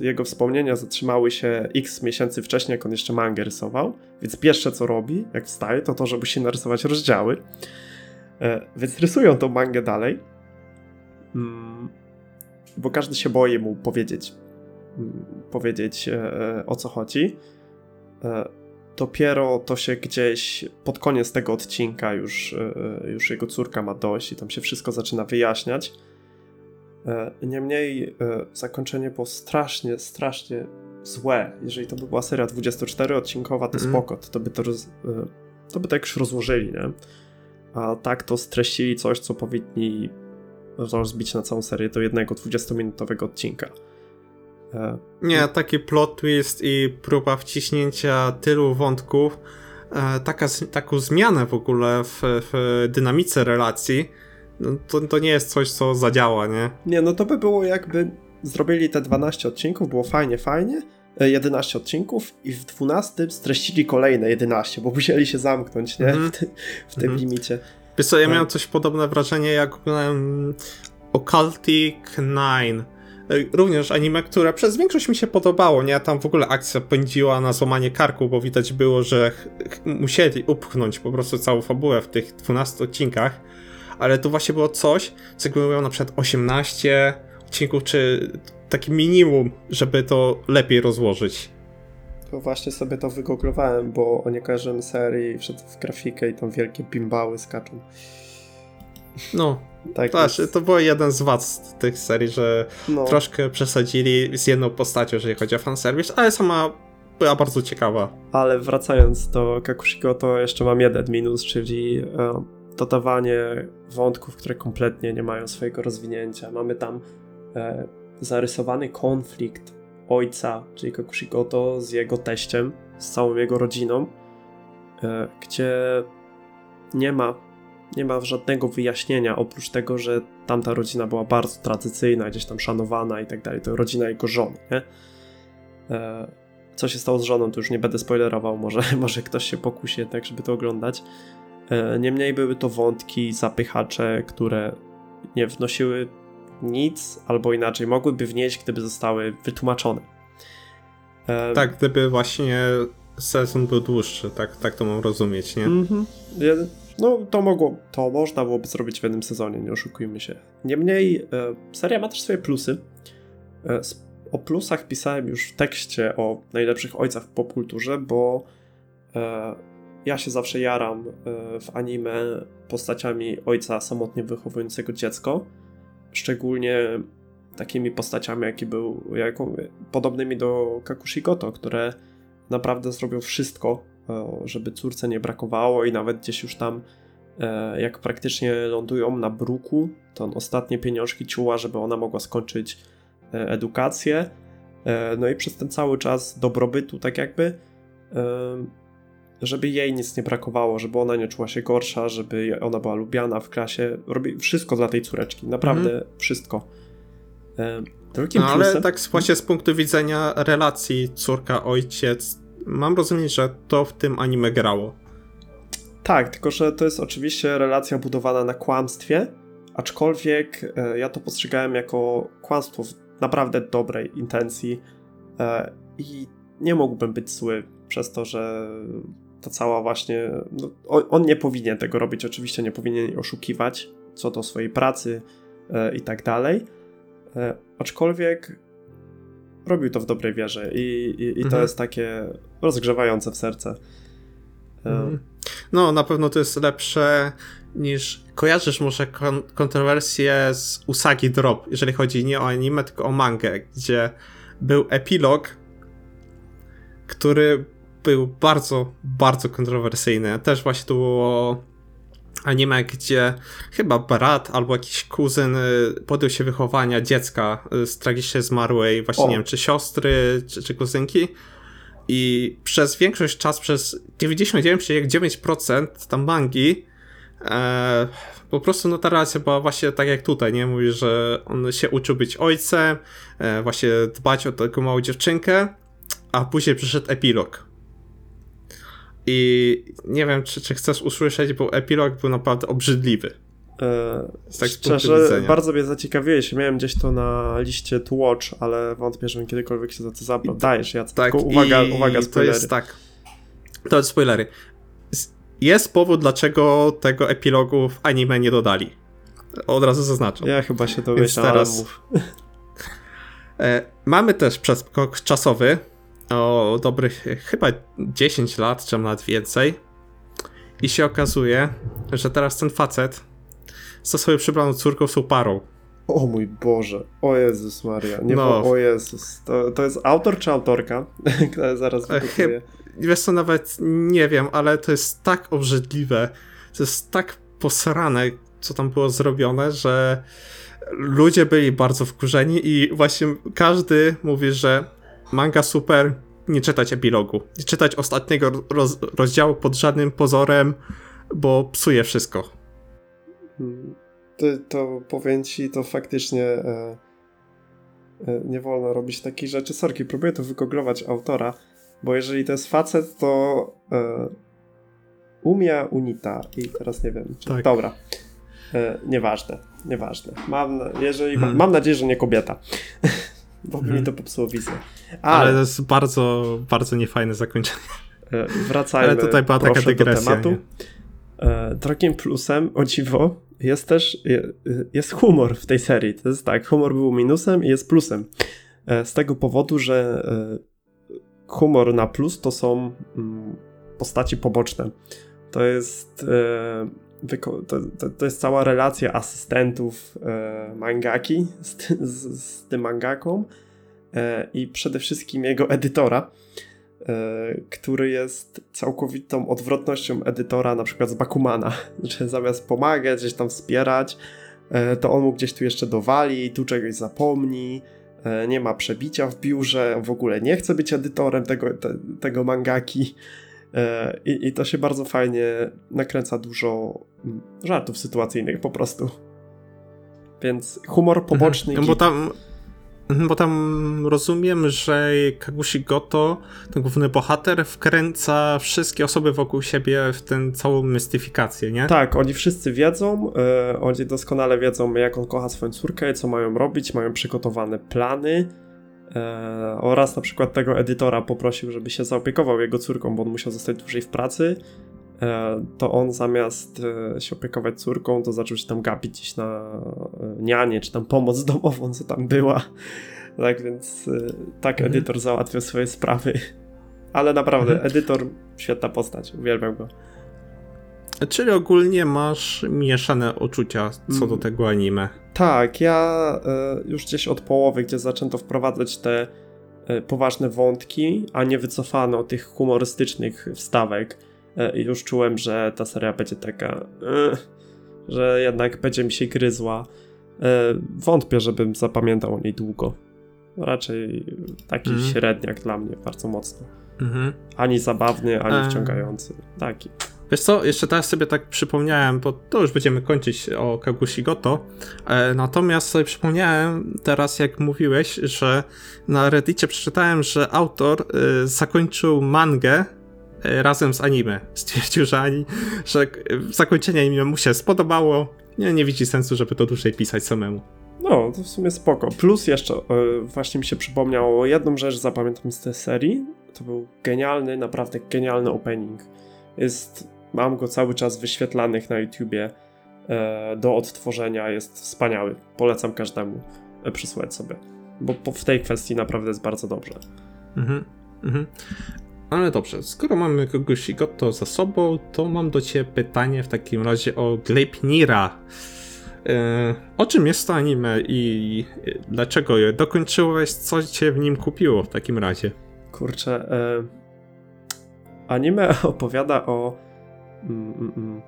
jego wspomnienia zatrzymały się x miesięcy wcześniej, jak on jeszcze mangę rysował, więc pierwsze co robi, jak wstaje, to to, żeby się narysować rozdziały. Więc rysują tą mangę dalej. Mm, bo każdy się boi mu powiedzieć, mm, powiedzieć e, o co chodzi. E, dopiero to się gdzieś pod koniec tego odcinka już, e, już jego córka ma dość i tam się wszystko zaczyna wyjaśniać. E, niemniej e, zakończenie było strasznie, strasznie złe. Jeżeli to by była seria 24-odcinkowa, to mm. spoko, to, to by to, roz, to by to jakoś rozłożyli, nie? A tak to streścili coś, co powinni rozbić na całą serię do jednego 20-minutowego odcinka. E, Nie, taki plot twist i próba wciśnięcia tylu wątków, e, taka, taką zmianę w ogóle w, w dynamice relacji, to, to nie jest coś, co zadziała, nie? Nie, no to by było jakby zrobili te 12 odcinków, było fajnie, fajnie, 11 e, odcinków i w 12 streścili kolejne 11, bo musieli się zamknąć, nie? Mm. W, ty, w tym mm. limicie. Wiesz co, ja miałem coś podobne wrażenie, jak oglądałem Occultic 9 E, również anime, które przez większość mi się podobało, nie? Tam w ogóle akcja pędziła na złamanie karku, bo widać było, że musieli upchnąć po prostu całą fabułę w tych 12 odcinkach, ale to właśnie było coś, co jakby miał na przykład 18 odcinków, czy taki minimum, żeby to lepiej rozłożyć. To właśnie sobie to wygooglowałem, bo o nie kojarzyłem serii, wszedł w grafikę i tam wielkie bimbały skaczą. No, tak, to, jest... to był jeden z wad tych serii, że no. troszkę przesadzili z jedną postacią, jeżeli chodzi o fanservice, ale sama była bardzo ciekawa. Ale wracając do Kakushiko, to jeszcze mam jeden minus, czyli e, dodawanie wątków, które kompletnie nie mają swojego rozwinięcia. Mamy tam e, zarysowany konflikt ojca, czyli Kakushikoto z jego teściem, z całą jego rodziną, e, gdzie nie ma nie ma żadnego wyjaśnienia oprócz tego, że tamta rodzina była bardzo tradycyjna, gdzieś tam szanowana i tak dalej. To rodzina jego żony, nie? E, co się stało z żoną, to już nie będę spoilerował, może, może ktoś się pokusi tak, żeby to oglądać. E, niemniej były to wątki, zapychacze, które nie wnosiły nic, albo inaczej mogłyby wnieść, gdyby zostały wytłumaczone. E, tak, gdyby właśnie sezon był dłuższy, tak, tak to mam rozumieć, nie? Mhm. No, to mogło, to można byłoby zrobić w jednym sezonie, nie oszukujmy się. Niemniej, e, seria ma też swoje plusy. O plusach pisałem już w tekście o najlepszych ojcach w popkulturze, bo ja się zawsze jaram e, w anime postaciami ojca samotnie wychowującego dziecko. Szczególnie takimi postaciami, jaki był, podobnymi do Kakushigoto, które naprawdę zrobią wszystko, żeby córce nie brakowało i nawet gdzieś już tam e, jak praktycznie lądują na bruku, to on ostatnie pieniążki ciuła, żeby ona mogła skończyć e, edukację. E, no i przez ten cały czas dobrobytu, tak jakby, żeby jej nic nie brakowało, żeby ona nie czuła się gorsza, żeby ona była lubiana w klasie. Robi wszystko dla tej córeczki, naprawdę mm. wszystko. Drugim no, ale plusem... tak właśnie z punktu widzenia relacji córka-ojciec, mam rozumieć, że to w tym anime grało. Tak, tylko że to jest oczywiście relacja budowana na kłamstwie, aczkolwiek e, ja to postrzegałem jako kłamstwo w naprawdę dobrej intencji e, i nie mógłbym być zły przez to, że ta cała właśnie. No, on, nie powinien tego robić, oczywiście nie powinien oszukiwać co do swojej pracy e, i tak dalej. E, aczkolwiek robił to w dobrej wierze i, i, i to mhm. jest takie rozgrzewające w serce. Mhm. No, na pewno to jest lepsze niż. Kojarzysz może kon kontrowersję z Usagi Drop, jeżeli chodzi nie o anime, tylko o mangę, gdzie był epilog, który był bardzo, bardzo kontrowersyjny. Też właśnie to było anime, gdzie chyba brat albo jakiś kuzyn y, podjął się wychowania dziecka y, z tragicznie zmarłej, właśnie o. nie wiem, czy siostry, czy, czy kuzynki. I przez większość czas, przez 99,9% tam mangi, e, po prostu no ta relacja była właśnie tak jak tutaj, nie? Mówi, że on się uczył być ojcem, e, właśnie dbać o taką małą dziewczynkę, a później przyszedł epilog i nie wiem, czy, czy chcesz usłyszeć, bo epilog był naprawdę obrzydliwy. Eee, tak szczerze, bardzo mnie zaciekawiłeś. Miałem gdzieś to na liście to watch, ale wątpię, żebym kiedykolwiek się za to zabrał. Dajesz, ja tak, tylko uwaga, uwaga, spoilery. To jest tak. To jest spoilery. Jest powód, dlaczego tego epilogu w anime nie dodali. Od razu zaznaczam. Ja chyba się domyślam, teraz... E, mamy też przeskok czasowy o dobrych chyba 10 lat, czy nawet więcej. I się okazuje, że teraz ten facet ze swoją przybraną córką są parą. O mój Boże, o Jezus Maria, nie no. o Jezus, to, to jest autor czy autorka? Zaraz wypytuję. Wiesz co, nawet nie wiem, ale to jest tak obrzydliwe, to jest tak posrane, co tam było zrobione, że ludzie byli bardzo wkurzeni i właśnie każdy mówi, że manga super, nie czytać epilogu, nie czytać ostatniego roz rozdziału pod żadnym pozorem, bo psuje wszystko. To, to powiem ci, to faktycznie e, e, nie wolno robić takich rzeczy. Sorki, próbuję to wygoglować autora, bo jeżeli to jest facet, to e, Umia Unita i teraz nie wiem. Tak. Dobra. E, nieważne, nieważne. Mam, jeżeli, hmm. mam nadzieję, że nie kobieta. bo hmm. mi to popsuło wizję. Ale... Ale to jest bardzo, bardzo niefajne zakończenie. E, wracajmy Ale tutaj była taka dygresja. Do tematu. E, drugim plusem, o dziwo, jest też jest humor w tej serii. To jest tak, humor był minusem i jest plusem. E, z tego powodu, że e, humor na plus to są mm, postaci poboczne. To jest to, to, to, jest cała relacja asystentów mangaki z, z, z tym mangaką i przede wszystkim jego edytora E, który jest całkowitą odwrotnością edytora, na przykład z Bakumana, że zamiast pomagać, gdzieś tam wspierać, e, to on mu gdzieś tu jeszcze dowali, tu czegoś zapomni, e, nie ma przebicia w biurze, w ogóle nie chce być edytorem tego, te, tego mangaki. I, I to się bardzo fajnie nakręca dużo mm, żartów sytuacyjnych po prostu. Więc humor mhm. poboczny. No bo tam Mhm, bo tam rozumiem, że Kagushi Goto, ten główny bohater, wkręca wszystkie osoby wokół siebie w tę całą mystyfikację, nie? Tak, oni wszyscy wiedzą, yy, oni doskonale wiedzą, jak on kocha swoją córkę, co mają robić, mają przygotowane plany. Yy, oraz na przykład tego edytora poprosił, żeby się zaopiekował jego córką, bo on musiał zostać dłużej w pracy. E, to on zamiast się opiekować córką, to zaczął się tam gapić gdzieś na nianie, czy tam pomoc domową, co tam była. Tak więc tak mhm. edytor załatwiał swoje sprawy. Ale naprawdę, mhm. edytor, świetna postać, uwielbiam go. Czyli ogólnie masz mieszane uczucia co do mm. tego anime. Tak, ja już gdzieś od połowy, gdzie zaczęto wprowadzać te poważne wątki, a nie wycofano tych humorystycznych wstawek, E, już czułem, że ta seria będzie taka, e, że jednak będzie mi się gryzła. E, wątpię, żebym zapamiętał o niej długo. Raczej taki mm. średniak dla mnie, bardzo mocno. -hmm. Ani zabawny, ani wciągający. Taki. Wiesz co, jeszcze teraz sobie tak przypomniałem, bo to już będziemy kończyć o Kagushi Goto, e, natomiast sobie przypomniałem teraz, jak mówiłeś, że na Reddicie przeczytałem, że autor e, zakończył mangę E, razem z anime. Stwierdził, że, ani, że zakończenie anime mu się spodobało. Nie, nie widzi sensu, żeby to dłużej pisać samemu. No, to w sumie spoko. Plus jeszcze właśnie mi się przypomniało jedną rzecz, zapamiętam z tej serii. To był genialny, naprawdę genialny opening. Jest, mam go cały czas wyświetlanych na YouTubie yy, do odtworzenia. Jest wspaniały. Polecam każdemu yy, przysłać sobie. Bo w tej kwestii naprawdę jest bardzo dobrze. Mhm. Mhm. Ale dobrze, skoro mamy kogoś to za sobą, to mam do Ciebie pytanie w takim razie o Gleipnira. E, o czym jest to anime i dlaczego je dokończyłeś? Co Cię w nim kupiło w takim razie? Kurczę, e, anime opowiada o. Mm, mm, mm,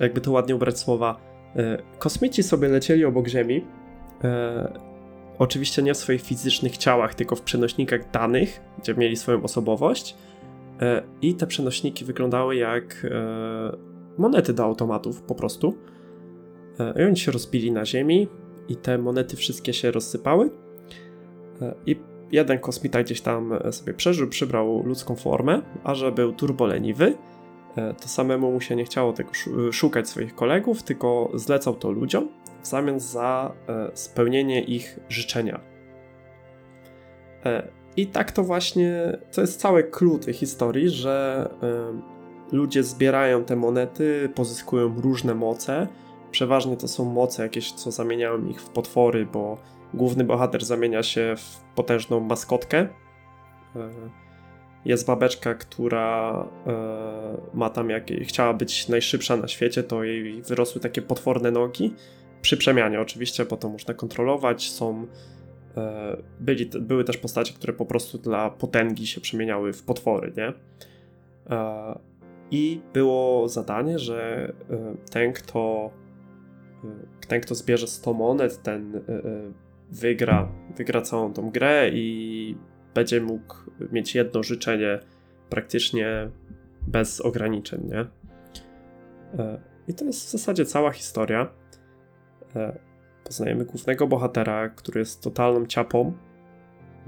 jakby to ładnie ubrać słowa. E, kosmici sobie lecieli obok Ziemi. E, oczywiście nie w swoich fizycznych ciałach, tylko w przenośnikach danych, gdzie mieli swoją osobowość E, I te przenośniki wyglądały jak monety do automatów po prostu. I oni się rozbili na ziemi i te monety wszystkie się rozsypały. I jeden kosmita gdzieś tam sobie przeżył, przybrał ludzką formę, a że był turboleniwy, to samemu mu się nie chciało tego szukać swoich kolegów, tylko zlecał to ludziom w zamian za spełnienie ich życzenia. I tak to właśnie, to jest całe clue tej historii, że ludzie zbierają te monety, pozyskują różne moce. Przeważnie to są moce jakieś, co zamieniają ich w potwory, bo główny bohater zamienia się w potężną maskotkę. E, jest babeczka, która ma tam jak chciała być najszybsza na świecie, to jej wyrosły takie potworne nogi. Przy przemianie oczywiście, bo to można kontrolować. Są byli, były też postacie, które po prostu dla potęgi się przemieniały w potwory, nie? I było zadanie, że ten, kto ten, kto zbierze 100 monet, ten e, e, wygra, wygra całą tą grę i będzie mógł mieć jedno życzenie praktycznie bez ograniczeń, nie? E, I to jest w zasadzie cała historia. Poznajemy głównego bohatera, który jest totalną ciapą,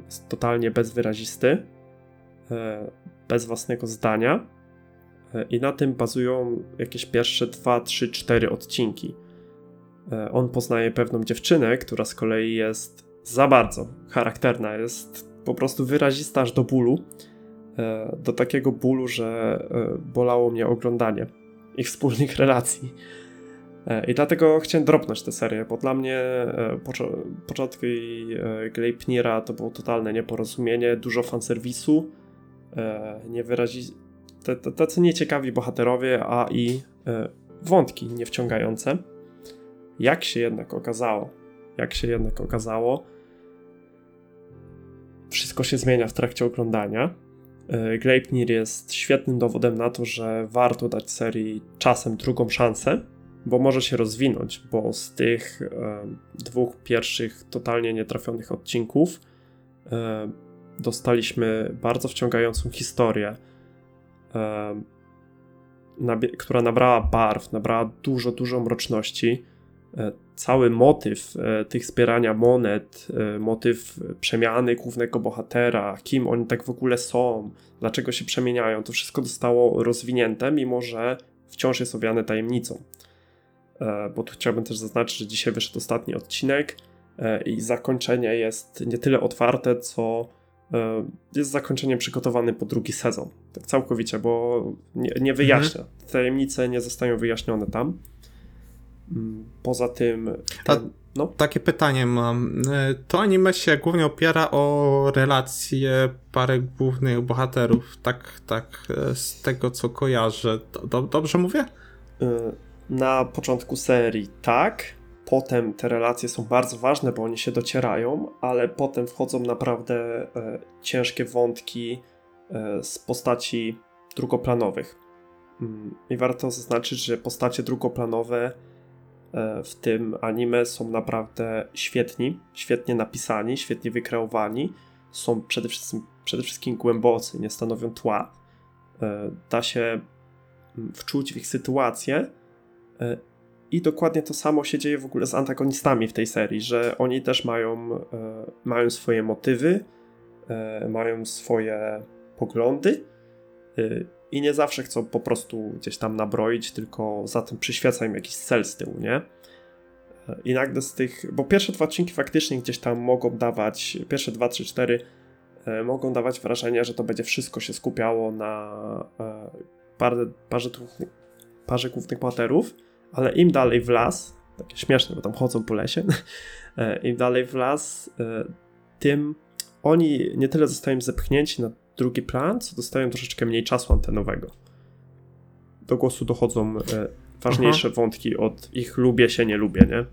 jest totalnie bezwyrazisty, bez własnego zdania i na tym bazują jakieś pierwsze 2, 3, 4 odcinki. E, on poznaje pewną dziewczynę, która z kolei jest za bardzo charakterna, jest po prostu wyrazista aż do bólu. E, do takiego bólu, że e, bolało mnie oglądanie ich wspólnych relacji. I dlatego chciałem dropnąć tę serię, bo dla mnie początki Gleipnira to było totalne nieporozumienie, dużo fanserwisu, nie wyrazi... tacy nieciekawi bohaterowie, a i wątki niewciągające. Jak się jednak okazało, jak się jednak okazało, wszystko się zmienia w trakcie oglądania. E, Gleipnir jest świetnym dowodem na to, że warto dać serii czasem drugą szansę, bo może się rozwinąć, bo z tych e, dwóch pierwszych totalnie nietrafionych odcinków e, dostaliśmy bardzo wciągającą historię, która nabrała barw, nabrała dużo, dużo mroczności. E, cały motyw e, tych zbierania monet, e, motyw przemiany głównego bohatera, kim oni tak w ogóle są, dlaczego się przemieniają, to wszystko zostało rozwinięte, mimo że wciąż jest owiane tajemnicą. Bo tu chciałbym też zaznaczyć, że dzisiaj wyszedł ostatni odcinek i zakończenie jest nie tyle otwarte, co jest zakończeniem przygotowane po drugi sezon. Tak całkowicie, bo nie, nie wyjaśnia. Mhm. Tajemnice nie zostają wyjaśnione tam. Poza tym. Ten, no. Takie pytanie mam. E, to anime się głównie opiera o relacje pary głównych bohaterów. Tak, tak, e, z tego co kojarzę. Do, dobrze mówię? E, na początku serii tak. Potem te relacje są bardzo ważne, bo oni się docierają, ale potem wchodzą naprawdę ciężkie wątki z postaci drugoplanowych. Mm, I warto zaznaczyć, że postacie drugoplanowe w tym anime są naprawdę świetni, świetnie napisani, świetnie wykreowani. Są przede wszystkim, przede wszystkim głębocy, nie stanowią tła. E, da się mm, wczuć w ich sytuację. E, I dokładnie to samo się dzieje w ogóle z antagonistami w tej serii, że oni też mają, mają swoje motywy, mają swoje poglądy i nie zawsze chcą po prostu gdzieś tam nabroić, tylko za tym przyświeca im jakiś cel z tyłu, nie? I nagle z tych, bo pierwsze dwa odcinki faktycznie gdzieś tam mogą dawać, pierwsze dwa, trzy, cztery e, mogą dawać wrażenie, że to będzie wszystko się skupiało na e, parze, parze, parze głównych bohaterów, ale im dalej w las, takie śmieszne, bo tam chodzą po lesie, e, im dalej w las, tym oni nie tyle zostają zepchnięci na drugi plan, co dostają troszeczkę mniej czasu antenowego. Do głosu dochodzą e, ważniejsze Aha. wątki od ich lubię się, nie lubię, nie?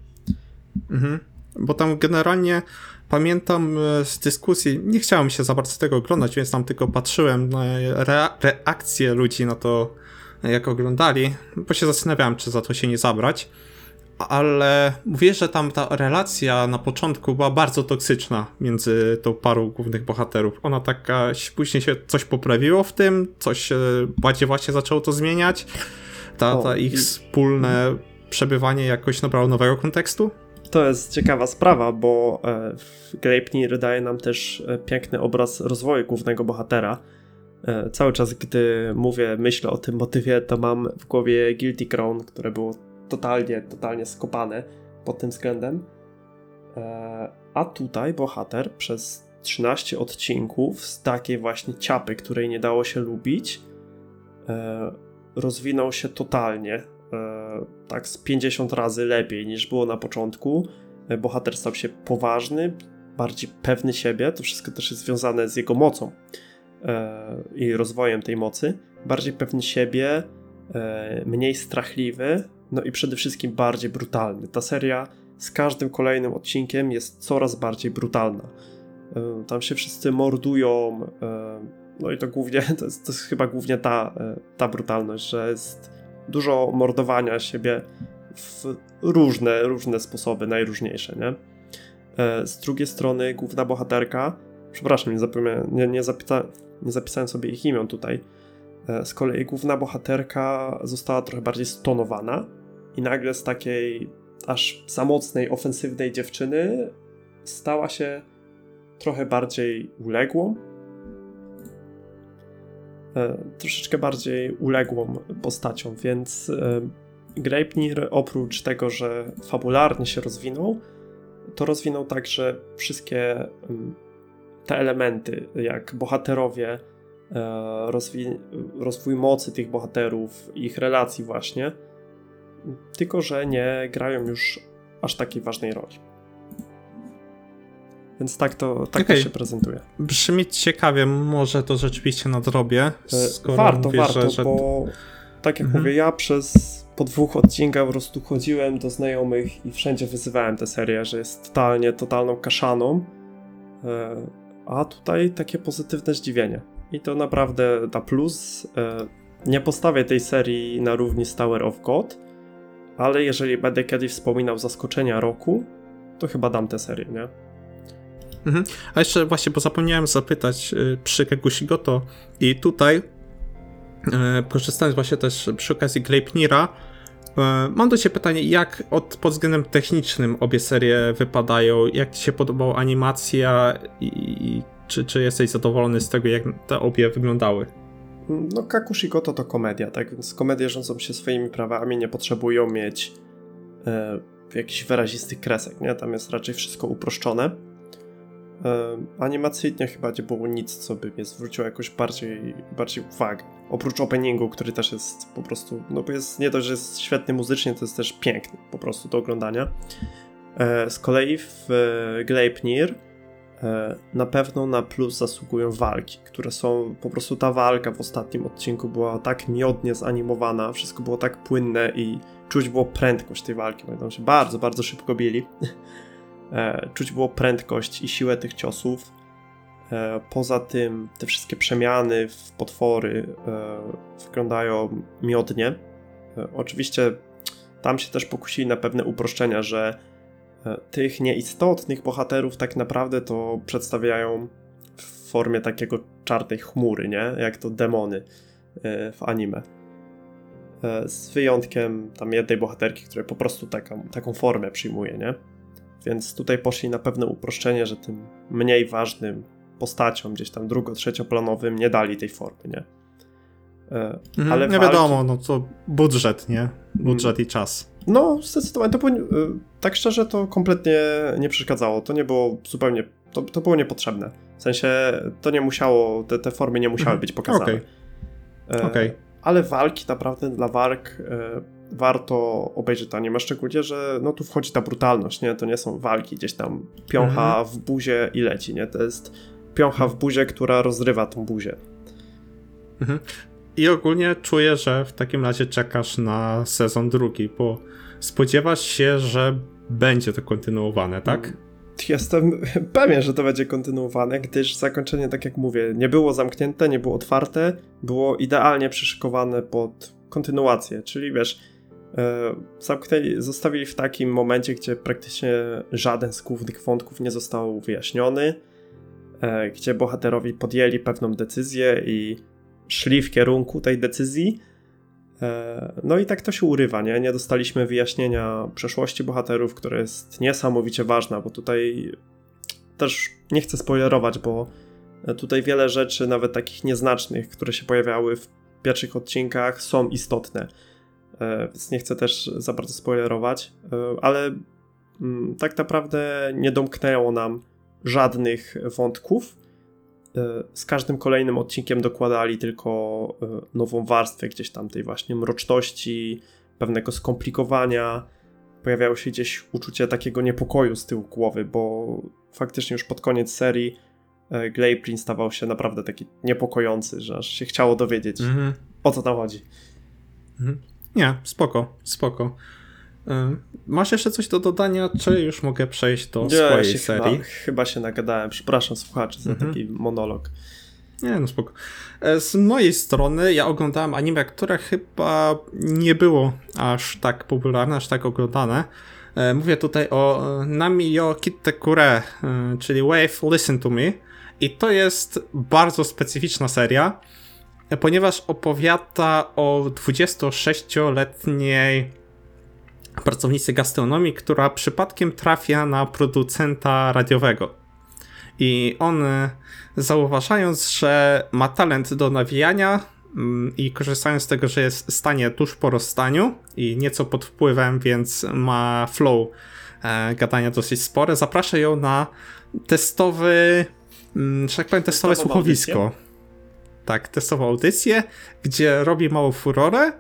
Mhm. Bo tam generalnie pamiętam e, z dyskusji, nie chciałem się za bardzo tego oglądać, więc tam tylko patrzyłem na reakcje ludzi na to, jak oglądali, bo się zastanawiałem, czy za to się nie zabrać ale mówię, że tam ta relacja na początku była bardzo toksyczna między tą parą głównych bohaterów. Ona taka, później się coś poprawiło w tym, coś bardziej właśnie zaczęło to zmieniać. Ta, ta ich wspólne przebywanie jakoś nabrało nowego kontekstu. To jest ciekawa sprawa, bo e, Gleipnir daje nam też e, piękny obraz rozwoju głównego bohatera. E, cały czas, gdy mówię, myślę o tym motywie, to mam w głowie Guilty Crown, które było totalnie, totalnie skopane pod tym względem. E, a tutaj bohater przez 13 odcinków z takiej właśnie ciapy, której nie dało się lubić, e, rozwinął się totalnie. E, tak z 50 razy lepiej niż było na początku. bohater stał się poważny, bardziej pewny siebie. To wszystko też jest związane z jego mocą i rozwojem tej mocy. Bardziej pewny siebie, mniej strachliwy, no i przede wszystkim bardziej brutalny. Ta seria z każdym kolejnym odcinkiem jest coraz bardziej brutalna. E, tam się wszyscy mordują, e, no i to głównie, to jest, to jest chyba głównie ta, e, ta brutalność, że jest dużo mordowania siebie w różne, różne sposoby, najróżniejsze, nie? Z drugiej strony główna bohaterka, przepraszam, nie, zapomniałem, nie, nie, nie zapisałem sobie ich imion tutaj, z kolei główna bohaterka została trochę bardziej stonowana i nagle z takiej aż samotnej, ofensywnej dziewczyny stała się trochę bardziej uległą. E, troszeczkę bardziej uległą postacią, więc e, Greipnir oprócz tego, że fabularnie się rozwinął, to rozwinął także wszystkie mm, te elementy, jak bohaterowie, e, rozwój, rozwój mocy tych bohaterów, ich relacji właśnie, tylko że nie grają już aż takiej ważnej roli. Więc tak to, tak okay. to się prezentuje. Brzmi ciekawie, może to rzeczywiście nadrobię. E, warto, mówisz, warto, że, że... bo tak jak mhm. mówię, ja przez po dwóch odcinkach po prostu chodziłem do znajomych i wszędzie wyzywałem tę serię, że jest totalnie, totalną kaszaną. E, a tutaj takie pozytywne zdziwienie. I to naprawdę da plus. E, nie postawię tej serii na równi z Tower of God, ale jeżeli będę kiedyś wspominał zaskoczenia roku, to chyba dam tę serię, nie? Mhm. A jeszcze właśnie, bo zapomniałem zapytać y, przy Kegusigoto i tutaj, y, korzystając właśnie też przy okazji Gleipnira, mam do Ciebie pytanie, jak od, pod względem technicznym obie serie wypadają? Jak Ci się podobała animacja i czy, czy jesteś zadowolony z tego, jak te obie wyglądały? No, Kakushigoto to komedia, tak więc komedie rządzą się swoimi prawami, nie potrzebują mieć e, jakichś wyrazistych kresek, nie? Tam jest raczej wszystko uproszczone. E, animacyjnie chyba nie było nic, co by mnie zwróciło jakoś bardziej, bardziej uwagę. Oprócz openingu, który też jest po prostu, no bo jest nie dość, że jest świetny muzycznie, to jest też piękny po prostu do oglądania. E, z kolei w e, Gleipnir na pewno na plus zasługują walki, które są, po prostu ta walka w ostatnim odcinku była tak miodnie zanimowana, wszystko było tak płynne i czuć było prędkość tej walki, będą się bardzo, bardzo szybko bili. E, czuć było prędkość i siłę tych ciosów. E, poza tym te wszystkie przemiany w potwory e, wyglądają miodnie. Oczywiście tam się też pokusili na pewne uproszczenia, że tych nieistotnych bohaterów tak naprawdę to przedstawiają w formie takiego czarnej chmury, nie? Jak to demony w anime. Z wyjątkiem tam jednej bohaterki, która po prostu taką, taką formę przyjmuje, nie? Więc tutaj poszli na pewne uproszczenie, że tym mniej ważnym postaciom, gdzieś tam drugo-trzecioplanowym nie dali tej formy, nie? E, mhm, ale nie walki... wiadomo, no to budżet, nie? Budżet mm. i czas. No, zdecydowanie. To było, e, tak szczerze, to kompletnie nie przeszkadzało. To nie było zupełnie, to, to było niepotrzebne. W sensie, to nie musiało, te, te formy nie musiały mhm. być pokazane. Okej. Okay. okay. Ale walki naprawdę dla walk warto obejrzeć to anime, szczególnie, że no tu wchodzi ta brutalność, nie? To nie są walki gdzieś tam piącha mhm. w buzie i leci, nie? To jest piącha w buzie, która rozrywa tą buzię. Mhm. I ogólnie czuję, że w takim razie czekasz na sezon drugi, bo spodziewasz się, że będzie to kontynuowane, tak? Mm. Jestem pewien, że to będzie kontynuowane, gdyż zakończenie, tak jak mówię, nie było zamknięte, nie było otwarte, było idealnie przyszykowane pod kontynuację, czyli wiesz, E, zamknęli, zostawili w takim momencie, gdzie praktycznie żaden z głównych wątków nie został wyjaśniony, e, gdzie bohaterowie podjęli pewną decyzję i szli w kierunku tej decyzji. E, no i tak to się urywa, nie? Nie dostaliśmy wyjaśnienia przeszłości bohaterów, która jest niesamowicie ważna, bo tutaj też nie chcę spoilerować, bo tutaj wiele rzeczy, nawet takich nieznacznych, które się pojawiały w pierwszych odcinkach, są istotne. E, więc nie chcę też za bardzo spoilerować, e, ale mm, tak naprawdę nie domknęło nam żadnych wątków. E, z każdym kolejnym odcinkiem dokładali tylko nową warstwę gdzieś tam tej właśnie mroczności, pewnego skomplikowania. pojawiało się gdzieś uczucie takiego niepokoju z tyłu głowy, bo faktycznie już pod koniec serii e, Glayplin stawał się naprawdę taki niepokojący, że aż się chciało dowiedzieć, mhm. o co tam chodzi. Mhm. Nie, spoko, spoko. Masz jeszcze coś do dodania, czy już mogę przejść do Nie, swojej serii? Chyba, chyba, się nagadałem. Przepraszam słuchaczy za mhm. taki monolog. Nie, no spoko. E, z mojej strony ja oglądałem anime, które chyba nie było aż tak popularne, aż tak oglądane. E, mówię tutaj o e, Nami yo Kittekure, czyli Wave Listen to Me. I to jest bardzo specyficzna seria, ponieważ opowiada o 26-letniej pracownicy gastronomii, która przypadkiem trafia na producenta radiowego. I on, zauważając, że ma talent do nawijania mm, i korzystając z tego, że jest w stanie tuż po rozstaniu i nieco pod wpływem, więc ma flow e, gadania dosyć spore, zaprasza ją na testowy, mm, że tak powiem, testowe Testową słuchowisko. Audycję? Tak, testową audycję, gdzie robi małą furorę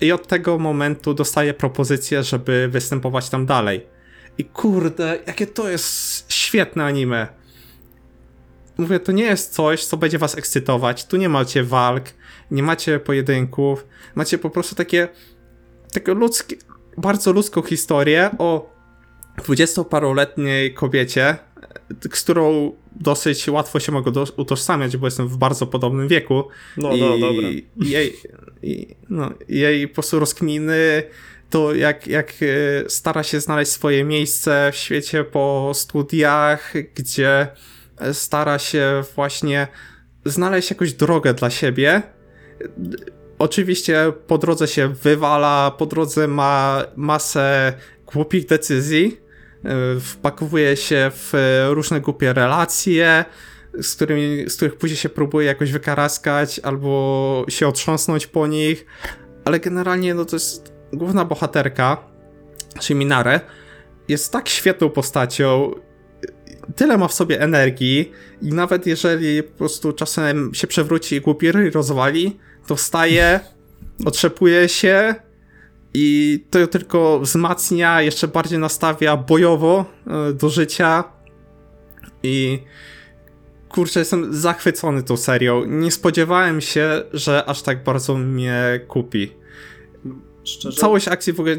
i od tego momentu dostaje propozycję, żeby występować tam dalej. I kurde, jakie to jest świetne anime. Mówię, to nie jest coś, co będzie was ekscytować. Tu nie macie walk, nie macie pojedynków, macie po prostu takie, takie ludzkie, bardzo ludzką historię o dwudziestoparoletniej kobiecie, z którą dosyć łatwo się mogę utożsamiać, bo jestem w bardzo podobnym wieku. No, I, no, dobra. Jej, i, no, jej po prostu rozkminy, to jak, jak e, stara się znaleźć swoje miejsce w świecie po studiach, gdzie e, stara się właśnie znaleźć jakąś drogę dla siebie. Oczywiście po drodze się wywala, po drodze ma masę głupich decyzji, wpakowuje się w różne głupie relacje, z, którymi, z których później się próbuje jakoś wykaraskać albo się otrząsnąć po nich, ale generalnie no to jest główna bohaterka, czyli Minare, jest tak świetną postacią, tyle ma w sobie energii i nawet jeżeli po prostu czasem się przewróci i głupi rozwali, to wstaje, otrzepuje się i to tylko wzmacnia, jeszcze bardziej nastawia bojowo e, do życia i kurczę, jestem zachwycony tą serią. Nie spodziewałem się, że aż tak bardzo mnie kupi. Szczerze? Całość akcji w ogóle...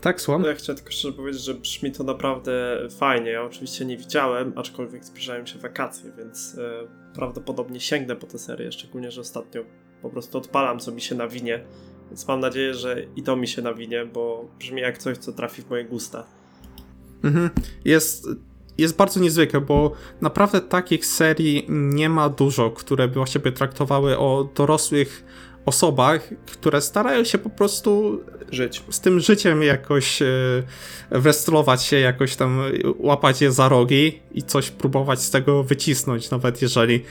Tak, słucham? Ja chciałem tylko szczerze powiedzieć, że brzmi to naprawdę fajnie. Ja oczywiście nie widziałem, aczkolwiek zbliżają się wakacje, więc e, prawdopodobnie sięgnę po tę serię, szczególnie, że ostatnio po prostu odpalam, co mi się nawinie. Więc mam nadzieję, że i to mi się nawinie, bo brzmi jak coś, co trafi w moje gusta. Mhm. Jest jest bardzo niezwykłe, bo naprawdę takich serii nie ma dużo, które by właściwie traktowały o dorosłych osobach, które starają się po prostu żyć. Z tym życiem jakoś e, wrestlować się, jakoś tam łapać je za rogi i coś próbować z tego wycisnąć, nawet jeżeli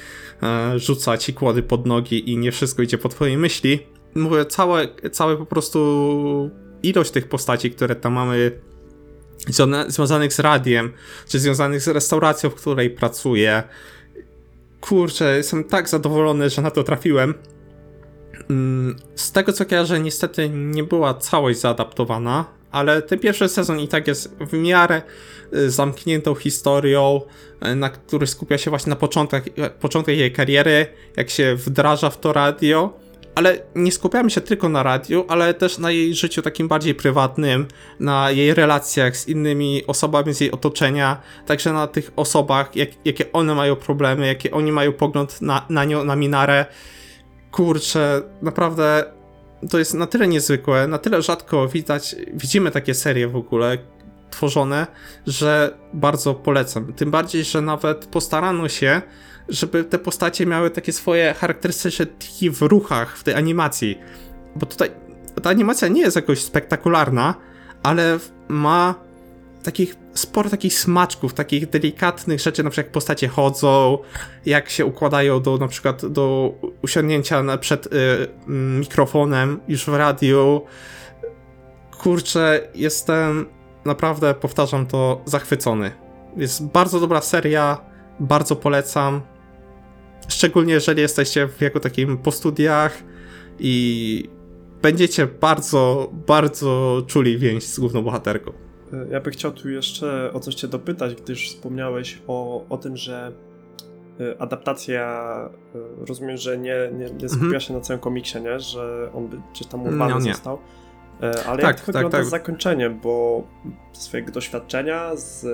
e, rzuca ci kłody pod nogi i nie wszystko idzie po twojej myśli. Mówię, całe, całe po prostu ilość tych postaci, które tam mamy związanych z radiem, czy związanych z restauracją, w której pracuję. Kurczę, jestem tak zadowolony, że na to trafiłem. Mm, z tego co kojarzę, niestety nie była całość zaadaptowana, ale ten pierwszy sezon i tak jest w miarę y, zamkniętą historią, y, na który skupia się właśnie na początek, początek jej kariery, jak się wdraża w to radio ale nie skupiamy się tylko na radiu, ale też na jej życiu takim bardziej prywatnym, na jej relacjach z innymi osobami z jej otoczenia, także na tych osobach, jak, jakie one mają problemy, jakie oni mają pogląd na, na nią, na Minarę. Kurczę, naprawdę to jest na tyle niezwykłe, na tyle rzadko widać, widzimy takie serie w ogóle tworzone, że bardzo polecam. Tym bardziej, że nawet postarano się żeby te postacie miały takie swoje charakterystyczne tiki w ruchach, w tej animacji. Bo tutaj ta animacja nie jest jakoś spektakularna, ale ma takich sporo takich smaczków, takich delikatnych rzeczy, na przykład jak postacie chodzą, jak się układają do na przykład do usiądnięcia przed y, mm, mikrofonem już w radiu. Kurczę, jestem naprawdę, powtarzam to, zachwycony. Jest bardzo dobra seria, bardzo polecam. Szczególnie jeżeli jesteście w wieku takim po studiach i będziecie bardzo, bardzo czuli więź z główną bohaterką. Ja bym chciał tu jeszcze o coś cię dopytać, gdyż wspomniałeś o, o tym, że y, adaptacja, y, rozumiem, że nie, nie, nie skupia mhm. się na całym komiksie, nie? że on by gdzieś tam urwany no, został. E, ale tak, jak to tak, wygląda tak. z zakończeniem, bo ze swojego doświadczenia z,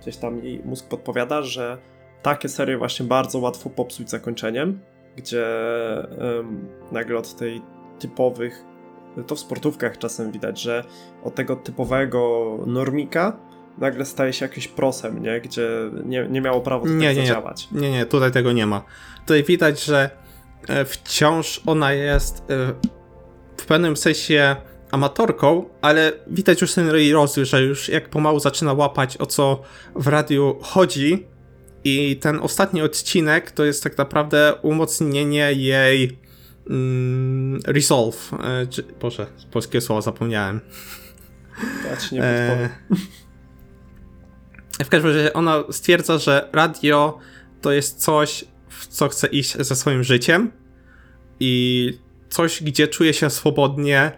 gdzieś tam jej mózg podpowiada, że takie serie właśnie bardzo łatwo popsuć zakończeniem, gdzie um, nagle od tej typowych to w sportówkach czasem widać, że od tego typowego normika nagle staje się jakimś prosem, nie? Gdzie nie, nie miało prawa tutaj nie, nie, zadziałać. Nie, nie, tutaj tego nie ma. Tutaj widać, że e, wciąż ona jest e, w pewnym sensie amatorką, ale widać już ten rozwój, że już jak pomału zaczyna łapać o co w radiu chodzi i ten ostatni odcinek to jest tak naprawdę umocnienie jej mm, resolve. E, czy, Boże, polskie słowa zapomniałem. Ci nie e, W każdym razie ona stwierdza, że radio to jest coś, w co chce iść ze swoim życiem i coś, gdzie czuje się swobodnie,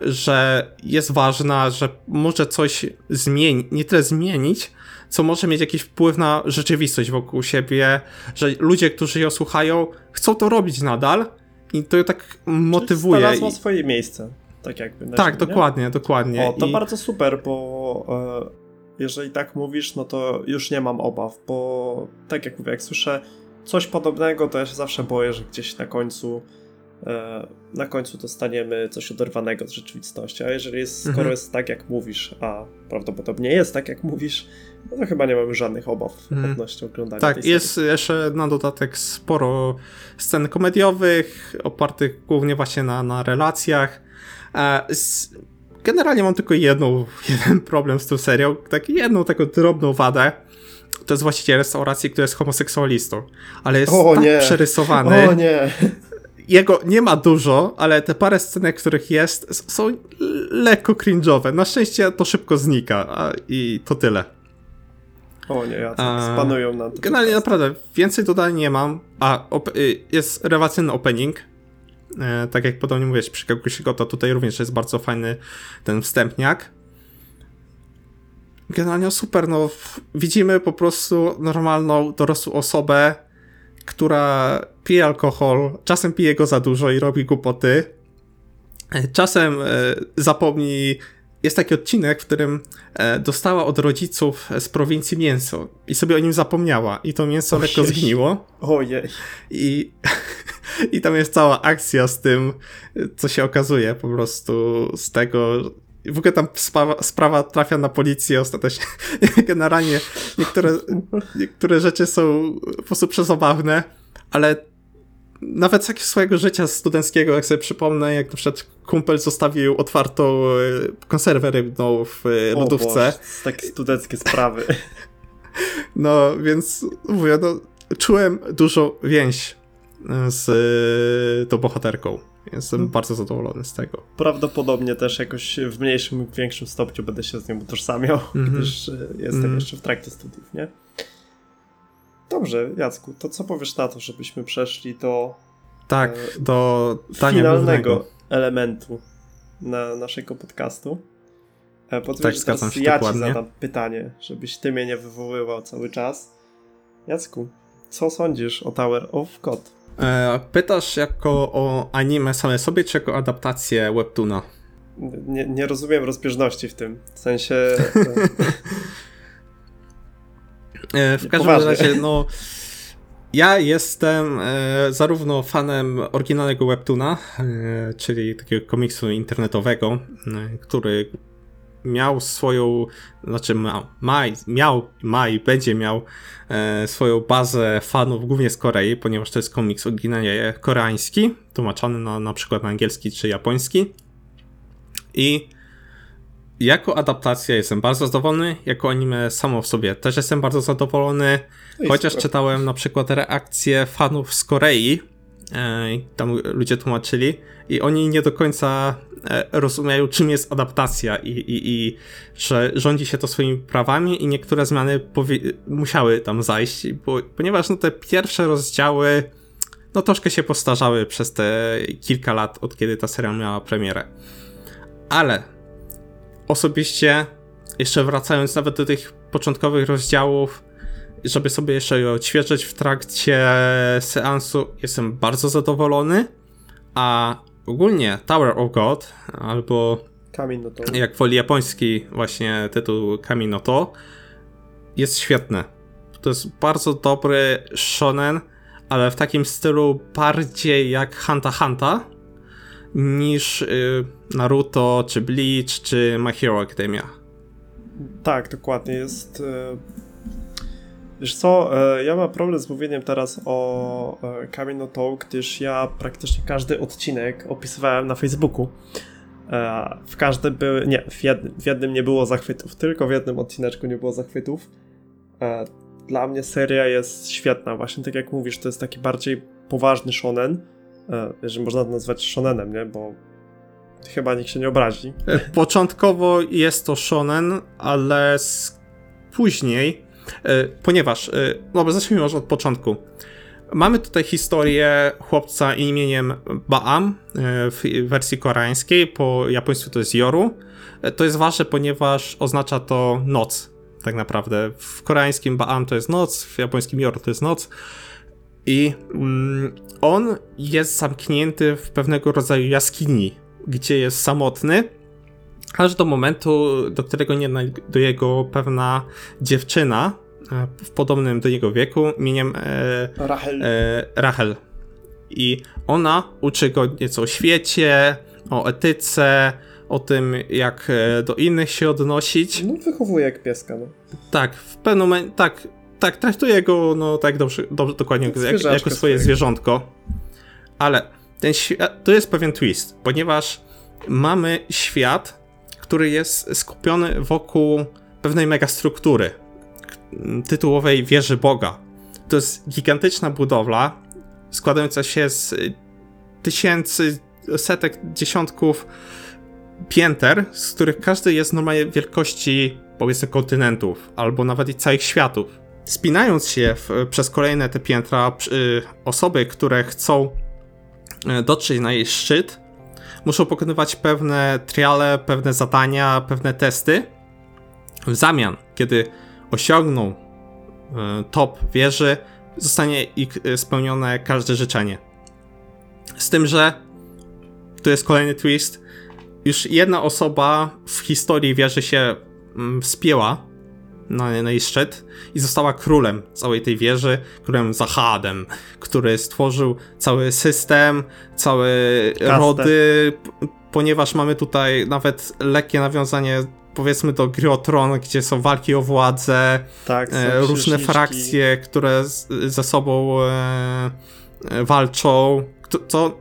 że jest ważna, że może coś zmienić, nie tyle zmienić, co może mieć jakiś wpływ na rzeczywistość wokół siebie, że ludzie, którzy ją słuchają, chcą to robić nadal i to tak motywuje. Czyli znalazła swoje miejsce. Tak jakby. Tak, dokładnie, dokładnie. O, to I... bardzo super, bo e, jeżeli tak mówisz, no to już nie mam obaw, bo tak jak mówię, jak słyszę coś podobnego, to ja się zawsze boję, że gdzieś na końcu e, na końcu dostaniemy coś oderwanego od rzeczywistości. A jeżeli jest, skoro mhm. jest tak, jak mówisz, a prawdopodobnie jest tak, jak mówisz, no to chyba nie mamy żadnych obaw mhm. odnośnie oglądania Tak, jest jeszcze na dodatek sporo scen komediowych, opartych głównie właśnie na, na relacjach. E, generalnie mam tylko jedną, jeden problem z tą serią, tak jedną taką drobną wadę. To jest właściciel restauracji, który jest homoseksualistą, ale jest o, tak nie. przerysowany. O nie jego nie ma dużo, ale te parę scenek, których jest, są lekko cringe'owe. Na szczęście to szybko znika i to tyle. O nie, ja tak spanują na to. Generalnie naprawdę więcej dodań nie mam. A y, jest rewelacyjny opening. E, tak jak podobnie mówiłeś przy to tutaj również jest bardzo fajny ten wstępniak. Generalnie super, no widzimy po prostu normalną, dorosłą osobę, która pije alkohol, czasem pije go za dużo i robi głupoty. Czasem e, zapomni. Jest taki odcinek, w którym e, dostała od rodziców z prowincji mięso i sobie o nim zapomniała. I to mięso Ojej. lekko zgniło. Ojej. I, I tam jest cała akcja z tym, co się okazuje po prostu z tego, w ogóle tam sprawa, sprawa, trafia na policję ostatecznie. Generalnie niektóre, niektóre rzeczy są po prostu przezabawne, ale nawet z swojego życia studenckiego, jak sobie przypomnę, jak na przykład kumpel zostawił otwartą e, konserwę rybną w e, lodówce. O Boże, takie studenckie sprawy. No, więc mówię, no, czułem dużo więź z e, tą bohaterką. Jestem hmm. bardzo zadowolony z tego. Prawdopodobnie też jakoś w mniejszym lub większym stopniu będę się z nią utożsamiał, mm -hmm. gdyż jestem mm. jeszcze w trakcie studiów, nie? Dobrze, Jacku, to co powiesz na to, żebyśmy przeszli do tak, e, do finalnego głównego. elementu na naszego podcastu. E, tak, że teraz ja dokładnie. ci zadam pytanie, żebyś ty mnie nie wywoływał cały czas. Jacku, co sądzisz o Tower of God? E, pytasz jako o anime same sobie, czy jako adaptację webtoona? Nie, nie rozumiem rozbieżności w tym. W sensie... E, w każdym Poważnie. razie, no. Ja jestem e, zarówno fanem oryginalnego webtoona, e, czyli takiego komiksu internetowego, który miał swoją, znaczy ma, ma, miał, ma i będzie miał e, swoją bazę fanów głównie z Korei, ponieważ to jest komiks oryginalnie koreański, tłumaczony na, na przykład na angielski czy japoński. I jako adaptacja jestem bardzo zadowolony, jako anime samo w sobie też jestem bardzo zadowolony, no chociaż super. czytałem na przykład reakcje fanów z Korei, e, tam ludzie tłumaczyli i oni nie do końca e, rozumieją, czym jest adaptacja i, i, i że rządzi się to swoimi prawami i niektóre zmiany musiały tam zajść, bo, ponieważ no, te pierwsze rozdziały no troszkę się postarzały przez te kilka lat, od kiedy ta seria miała premierę. Ale osobiście, jeszcze wracając nawet do tych początkowych rozdziałów, żeby sobie jeszcze je odświeżyć w trakcie seansu, jestem bardzo zadowolony. A ogólnie Tower of God, albo Kamień no to. jak woli japoński właśnie tytuł Kami no to, jest świetny. To jest bardzo dobry shonen, ale w takim stylu bardziej jak Hanta Hanta niż y, Naruto, czy Bleach, czy My Hero Academia. Tak, dokładnie. Jest. E... Wiesz co, e, ja mam problem z mówieniem teraz o Kamień no gdyż ja praktycznie każdy odcinek opisywałem na Facebooku. E, w każdym były. Nie, w jednym, w jednym nie było zachwytów, tylko w jednym odcineczku nie było zachwytów. E, dla mnie seria jest świetna, właśnie tak jak mówisz, to jest taki bardziej poważny shonen, e, jeżeli można to nazwać shonenem, nie? Bo chyba nikt się nie obrazi. Początkowo jest to shonen, ale później, ponieważ, no zacznijmy może od początku. Mamy tutaj historię chłopca imieniem Baam w wersji koreańskiej, po japońsku to jest Yoru. To jest ważne, ponieważ oznacza to noc, tak naprawdę. W koreańskim Baam to jest noc, w japońskim Yoru to jest noc. I mm, on jest zamknięty w pewnego rodzaju jaskini, gdzie jest samotny, aż do momentu, do którego nie znajduje go pewna dziewczyna, w podobnym do niego wieku, imieniem e, Rachel. E, Rachel. I ona uczy go nieco o świecie, o etyce, o tym, jak e, do innych się odnosić. No, wychowuje jak pieska, no. Tak, w pewnym momencie, tak, tak, traktuje go, no tak dobrze, dobrze dokładnie, jak, jak, jako swoje swojego. zwierzątko. Ale ten świat, to jest pewien twist, ponieważ mamy świat, który jest skupiony wokół pewnej megastruktury tytułowej wieży Boga. To jest gigantyczna budowla, składająca się z tysięcy, setek, dziesiątków pięter, z których każdy jest normalnie wielkości powiedzmy kontynentów, albo nawet i całych światów. Spinając się w, przez kolejne te piętra, y, osoby, które chcą y, dotrzeć na jej szczyt, muszą pokonywać pewne triale, pewne zadania, pewne testy. W zamian, kiedy osiągną e, top wieży, zostanie ich spełnione każde życzenie. Z tym, że tu jest kolejny twist. Już jedna osoba w historii wieży się mm, wspięła na, na jej szczyt i została królem całej tej wieży, królem Zahadem, który stworzył cały system, całe Kastę. rody, ponieważ mamy tutaj nawet lekkie nawiązanie powiedzmy do gry o Tron, gdzie są walki o władzę, tak, e, różne frakcje, które z, ze sobą e, e walczą, to,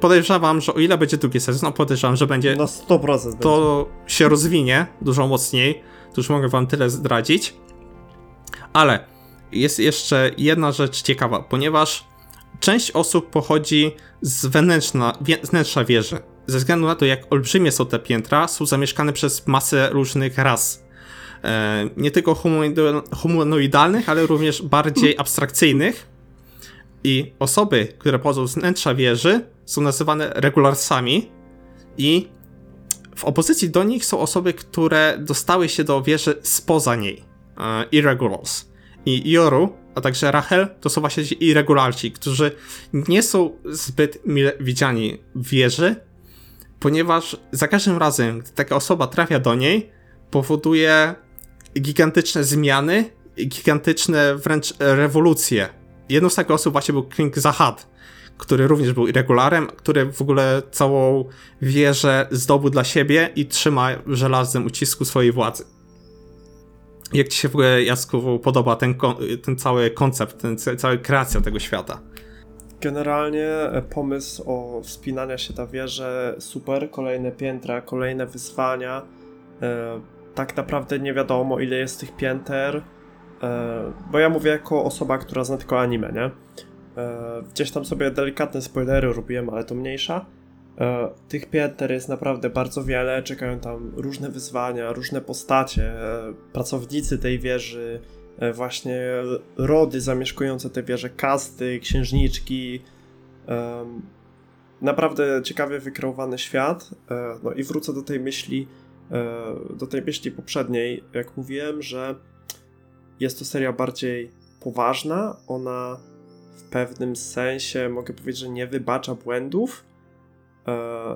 podejrzewam, że o ile będzie drugi sezon, no podejrzewam, że będzie na 100% to będzie. się rozwinie dużo mocniej, to już mogę wam tyle zdradzić, ale jest jeszcze jedna rzecz ciekawa, ponieważ część osób pochodzi z wnętrza, wnętrza wieży, ze względu na to, jak olbrzymie są te piętra, są zamieszkane przez masę różnych ras. E, nie tylko humanoidalnych, ale również bardziej abstrakcyjnych. I osoby, które pochodzą z wnętrza wieży, są nazywane regularsami. I w opozycji do nich są osoby, które dostały się do wieży spoza niej. E, irregulars. I Yoru, a także Rachel, to są właśnie ci irregularci, którzy nie są zbyt mile widziani w wieży, ponieważ za każdym razem, gdy taka osoba trafia do niej, powoduje gigantyczne zmiany, gigantyczne wręcz rewolucje. Jedną z takich osób właśnie był King Zahad, który również był irregularem, który w ogóle całą wieżę zdobył dla siebie i trzyma w żelaznym ucisku swojej władzy. Jak ci się w ogóle, Jasku, podoba ten, ten cały koncept, ten, cała kreacja tego świata? Generalnie e, pomysł o wspinania się na wieżę super, kolejne piętra, kolejne wyzwania. E, tak naprawdę nie wiadomo ile jest tych pięter, bo ja mówię jako osoba, która zna tylko anime, nie? Gdzieś tam sobie delikatne spoilery robiłem, ale to mniejsza. Tych pięter jest naprawdę bardzo wiele, czekają tam różne wyzwania, różne postacie, pracownicy tej wieży, e, właśnie rody zamieszkujące te wieże, kasty, księżniczki. Naprawdę ciekawie wykreowany świat. E, no i wrócę do tej myśli, do tej myśli poprzedniej, jak mówiłem, że jest to seria bardziej poważna. Ona w pewnym sensie, mogę powiedzieć, że nie wybacza błędów.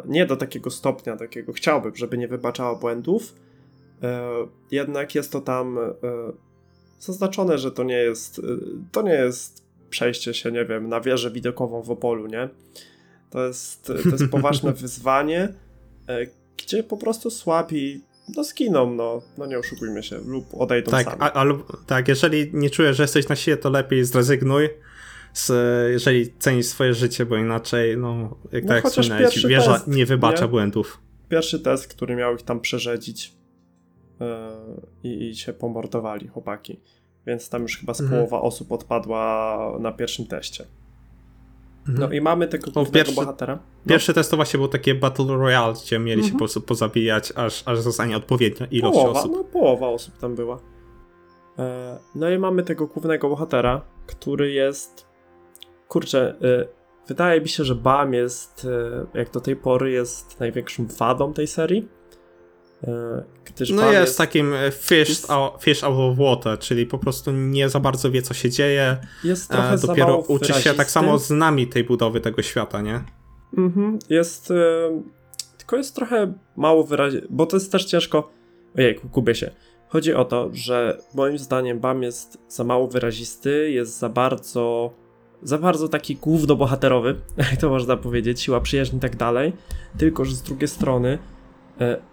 Nie do takiego stopnia, takiego chciałbym, żeby nie wybaczała błędów, E, jednak jest to tam e, zaznaczone, że to nie jest e, to nie jest przejście się, nie wiem, na wieżę widokową w Opolu, nie? To jest, to jest poważne wyzwanie, gdzie po prostu słabi no skiną, no, no nie oszukujmy się, lub odejdą tak, sami. A, a, tak, jeżeli nie czujesz, że jesteś na siłę, to lepiej zrezygnuj, z, jeżeli cenisz swoje życie, bo inaczej, no, jak no, tak jak wspomniałeś, wieża test, nie wybacza nie? błędów. Pierwszy test, który miał ich tam przerzedzić, i, i się pomordowali chłopaki. Więc tam już chyba z mhm. połowa osób odpadła na pierwszym teście. Mhm. No i mamy tego głównego pierwszy, bohatera. No. Pierwszy test to właśnie był takie Battle Royale, gdzie mieli mhm. się po prostu pozabijać, aż, aż zostanie odpowiednia ilość połowa, osób. No połowa osób tam była. E, no i mamy tego głównego bohatera, który jest... Kurczę, e, wydaje mi się, że Bam jest, e, jak do tej pory, jest największą wadą tej serii gdyż no jest, jest, takim e, fish. Out, fish out of water, czyli po prostu nie za bardzo wie, co się dzieje. Jest e, trochę Dopiero uczy się tak samo z nami tej budowy tego świata, nie? Mhm, jest... E, tylko jest trochę mało wyraźny, bo to jest też ciężko... Ojej, kubię się. Chodzi o to, że moim zdaniem Bam jest za mało wyrazisty, jest za bardzo... Za bardzo taki główno-bohaterowy, jak to można powiedzieć, siła przyjaźni i tak dalej. Tylko, że z drugiej strony E,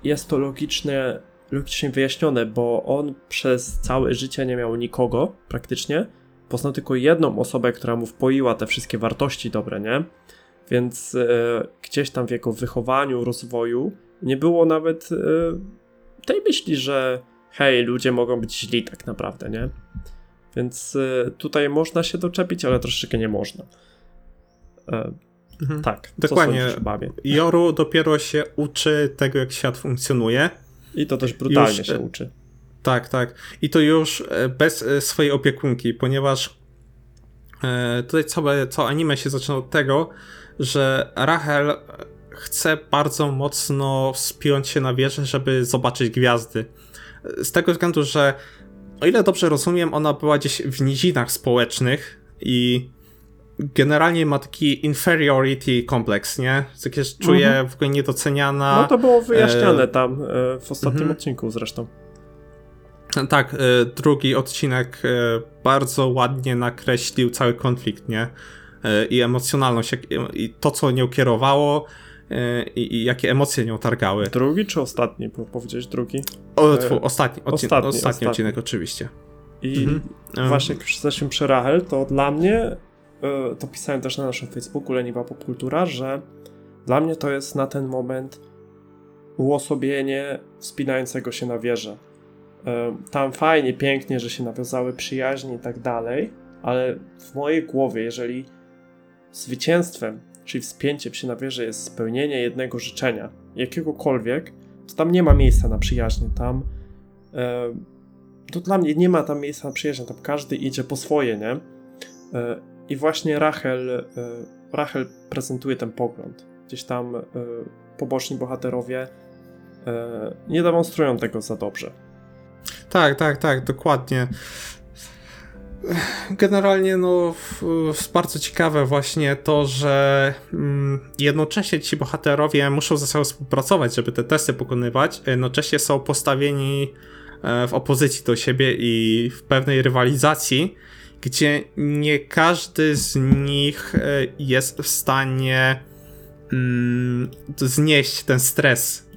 jest to logiczne, logicznie wyjaśnione, bo on przez całe życie nie miał nikogo praktycznie. Poznał tylko jedną osobę, która mu wpoiła te wszystkie wartości dobre, nie? Więc e, gdzieś tam w jego wychowaniu, rozwoju nie było nawet e, tej myśli, że hej, ludzie mogą być źli tak naprawdę, nie? Więc e, tutaj można się doczepić, ale troszeczkę nie można. Mhm. Tak, dokładnie. Joru dopiero się uczy tego, jak świat funkcjonuje. I to też brutalnie już, się e, uczy. Tak, tak. I to już e, bez e, swojej opiekunki, ponieważ tutaj całe, całe anime się zaczyna od tego, że Rachel chce bardzo mocno wspiąć się na wieżę, żeby zobaczyć gwiazdy. Z tego względu, że o ile dobrze rozumiem, ona była gdzieś w nizinach społecznych i generalnie ma taki inferiority kompleks, nie? Jakieś czuje mhm. w ogóle niedoceniana. No to było wyjaśniane e... tam e, w ostatnim mhm. odcinku zresztą. Tak, e, drugi odcinek e, bardzo ładnie nakreślił cały konflikt, nie? I emocjonalność, i to, co nią kierowało, i, i, jakie emocje nią targały. Drugi czy ostatni? Powiedziałeś drugi? O, tfu, ostatni, odcin ostatni, ostatni, ostatni, odcinek oczywiście. I mhm. właśnie jak już jesteśmy przy Rachel, to dla mnie to pisałem też na naszym Facebooku Leniwa Popkultura, że dla mnie to jest na ten moment uosobienie wspinającego się na wieżę. E, tam fajnie, pięknie, że się nawiązały przyjaźnie i tak dalej, ale w mojej głowie, jeżeli zwycięstwem, czyli wspięciem się na wieżę jest spełnienie jednego życzenia, jakiegokolwiek, to tam nie ma miejsca na przyjaźnie. Tam e, to dla mnie nie ma tam miejsca na przyjaźń, tam każdy idzie po swoje, nie? I właśnie Rachel, e, Rachel prezentuje ten pogląd. Gdzieś tam e, poboczni bohaterowie e, nie demonstrują tego za dobrze. Tak, tak, tak, dokładnie. Generalnie, no, bardzo ciekawe właśnie to, że mm, jednocześnie ci bohaterowie muszą ze sobą współpracować, żeby te testy pokonywać. Jednocześnie są postawieni w opozycji do siebie i w pewnej rywalizacji gdzie nie każdy z nich e, jest w stanie mm, znieść ten stres.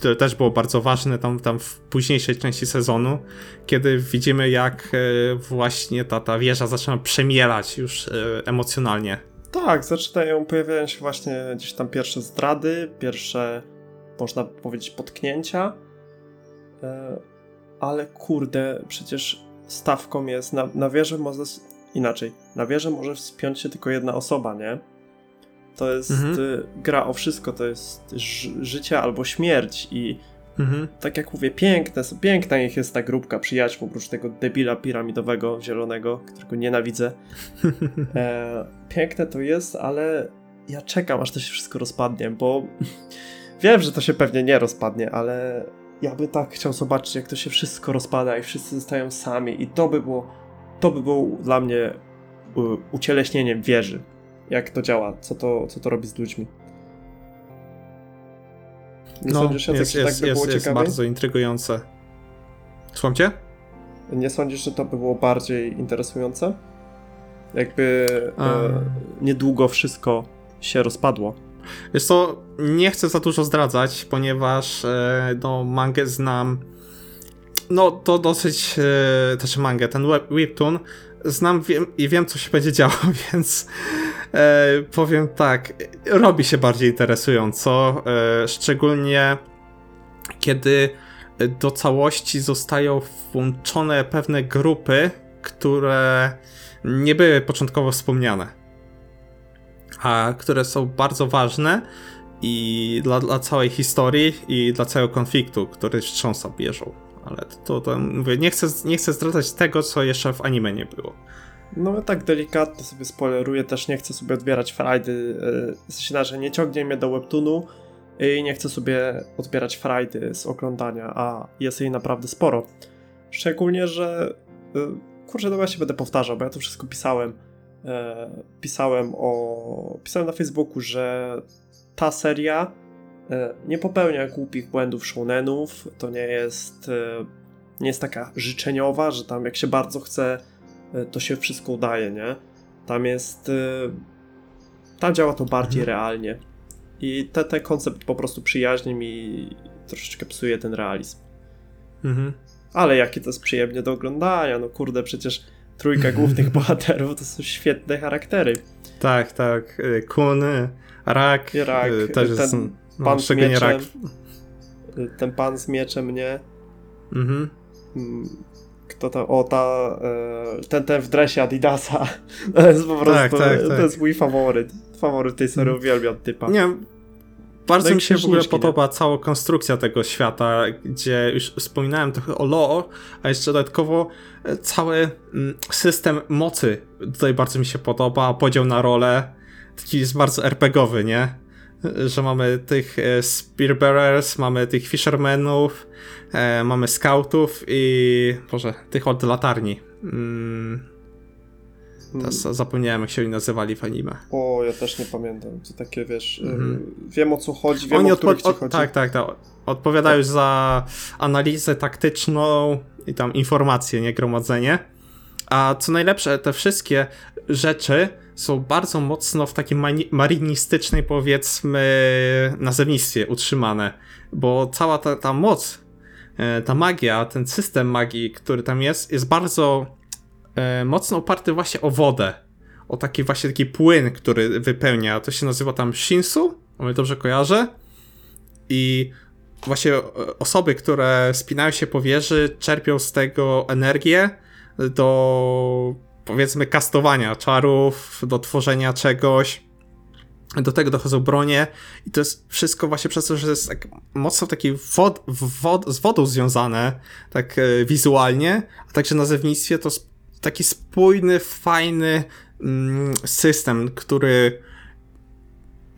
To też było bardzo ważne tam, tam w późniejszej części sezonu, kiedy widzimy, jak e, właśnie ta, ta wieża zaczyna przemielać już e, emocjonalnie. Tak, zaczynają, pojawiają się właśnie gdzieś tam pierwsze zdrady, pierwsze, można powiedzieć, potknięcia. Ale kurde, przecież stawką jest, na, na wieżę może, inaczej, na wieżę może wspiąć się tylko jedna osoba, nie? To jest mhm. y, gra o wszystko, to jest życie albo śmierć i mhm. tak jak mówię, piękne, piękna ich jest ta grupka przyjaciół, oprócz tego debila piramidowego, zielonego, którego nienawidzę. E, piękne to jest, ale ja czekam, aż to się wszystko rozpadnie, bo wiem, że to się pewnie nie rozpadnie, ale ja bym tak chciał zobaczyć, jak to się wszystko rozpada i wszyscy zostają sami i to by było, to by było dla mnie ucieleśnieniem wieży, jak to działa, co to, co to robi z ludźmi. Nie no, sądzisz, jest, tak jest, by jest, jest bardzo intrygujące. Słucham cię? Nie sądzisz, że to by było bardziej interesujące? Jakby e, niedługo wszystko się rozpadło. Wiesz co, nie chcę za dużo zdradzać, ponieważ e, no, mangę znam. No to dosyć, e, też mangę, ten web, webtoon znam wiem, i wiem co się będzie działo, więc e, powiem tak, robi się bardziej interesująco, e, szczególnie kiedy do całości zostają włączone pewne grupy, które nie były początkowo wspomniane a które są bardzo ważne i dla, dla całej historii i dla całego konfliktu, który wstrząsa bierzą. Ale to, to mówię, nie chcę, nie chcę zdradzać tego, co jeszcze w anime nie było. No tak delikatnie sobie spoileruję, też nie chcę sobie odbierać frajdy, w sensie, że nie ciągnie mnie do webtoonu i nie chcę sobie odbierać frajdy z oglądania, a jest jej naprawdę sporo. Szczególnie, że y, kurczę, no właśnie będę powtarzał, bo ja to wszystko pisałem E, pisałem o. Pisałem na Facebooku, że ta seria e, nie popełnia głupich błędów shonenów. To nie jest. E, nie jest taka życzeniowa, że tam jak się bardzo chce, to się wszystko udaje, nie? Tam jest. Tam działa to bardziej mhm. realnie. I te, ten koncept po prostu przyjaźni mi troszeczkę psuje ten realizm. Mhm. Ale jakie to jest przyjemnie do oglądania, no kurde, przecież trójka głównych bohaterów to są świetne charaktery. Tak, tak. Y, Kun, Rak, Rak y, też ten jest, no, pan z mieczem, Rak. Y, ten pan z mieczem, nie? Mhm. Mm, kto to, o ta, ten, ten w dresie Adidasa, to jest po prostu, tak, tak, tak. to jest mój faworyt, faworyt tej serii, mhm. uwielbiam typa. Nie, bardzo no mi się w ogóle podoba nie? cała konstrukcja tego świata, gdzie już wspominałem trochę o lore, a jeszcze dodatkowo e, cały mm, system mocy tutaj bardzo mi się podoba, podział na role, taki jest bardzo RPGowy, nie? Że mamy tych e, Spearbearers, mamy tych Fishermenów, e, mamy Scoutów i, Boże, tych od latarni. Mm Teraz mm. zapomniałem, jak się oni nazywali w anime. O, ja też nie pamiętam. To takie, wiesz, mm. wiem o co chodzi, wiem oni o których od, chodzi. Tak, tak, tak. Odpowiadają tak. za analizę taktyczną i tam informacje, nie gromadzenie. A co najlepsze, te wszystkie rzeczy są bardzo mocno w takim marinistycznej, powiedzmy, nazewnictwie utrzymane, bo cała ta, ta moc, e, ta magia, ten system magii, który tam jest, jest bardzo mocno oparty właśnie o wodę. O taki właśnie taki płyn, który wypełnia. To się nazywa tam Shinsu, o ile dobrze kojarzę. I właśnie e, osoby, które spinają się po wieży, czerpią z tego energię do powiedzmy kastowania czarów, do tworzenia czegoś. Do tego dochodzą bronie i to jest wszystko właśnie przez to, że jest tak mocno taki wod, wod, z wodą związane, tak e, wizualnie, a także nazewnictwie to taki spójny, fajny mm, system, który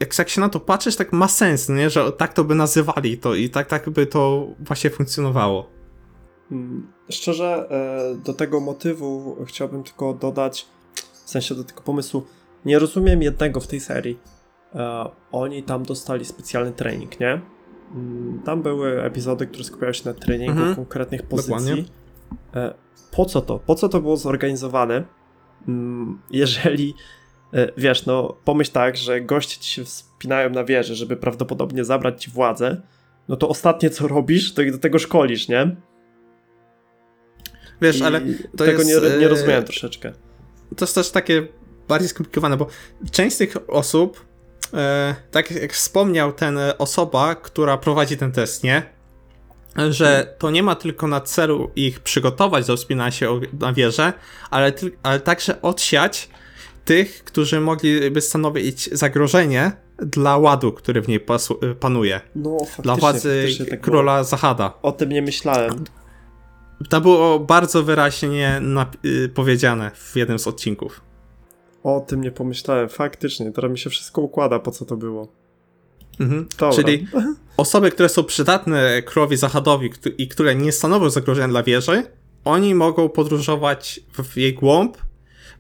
jak, jak się na to patrzysz, tak ma sens, nie? że tak to by nazywali to i tak, tak by to właśnie funkcjonowało. Mm, szczerze, e, do tego motywu chciałbym tylko dodać, w sensie do tego pomysłu, nie rozumiem jednego w tej serii. E, oni tam dostali specjalny trening, nie? Mm, tam były epizody, które skupiały się na treningu mhm. konkretnych pozycji. Dokładnie. E, po co to? Po co to było zorganizowane? Mm, jeżeli, e, wiesz, no pomyśl tak, że goście ci się wspinają na wieżę, żeby prawdopodobnie zabrać ci władzę, no to ostatnie co robisz, to ich do tego szkolisz, nie? Wiesz, I ale to tego jest, nie, nie rozumiem troszeczkę. To jest też takie bardziej skomplikowane, bo część z tych osób, e, tak jak wspomniał ten osoba, która prowadzi ten test, nie? Że to nie ma tylko na celu ich przygotować do wspinania się na wieżę, ale, ale także odsiać tych, którzy mogliby stanowić zagrożenie dla ładu, który w niej panuje. No, Dla władzy tak króla było. Zahada. O tym nie myślałem. To było bardzo wyraźnie y, powiedziane w jednym z odcinków. O tym nie pomyślałem. Faktycznie, teraz mi się wszystko układa, po co to było. Mhm. Czyli osoby, które są przydatne królowi Zahadowi któ- i które nie stanowią zagrożenia dla wieży, oni mogą podróżować w jej głąb,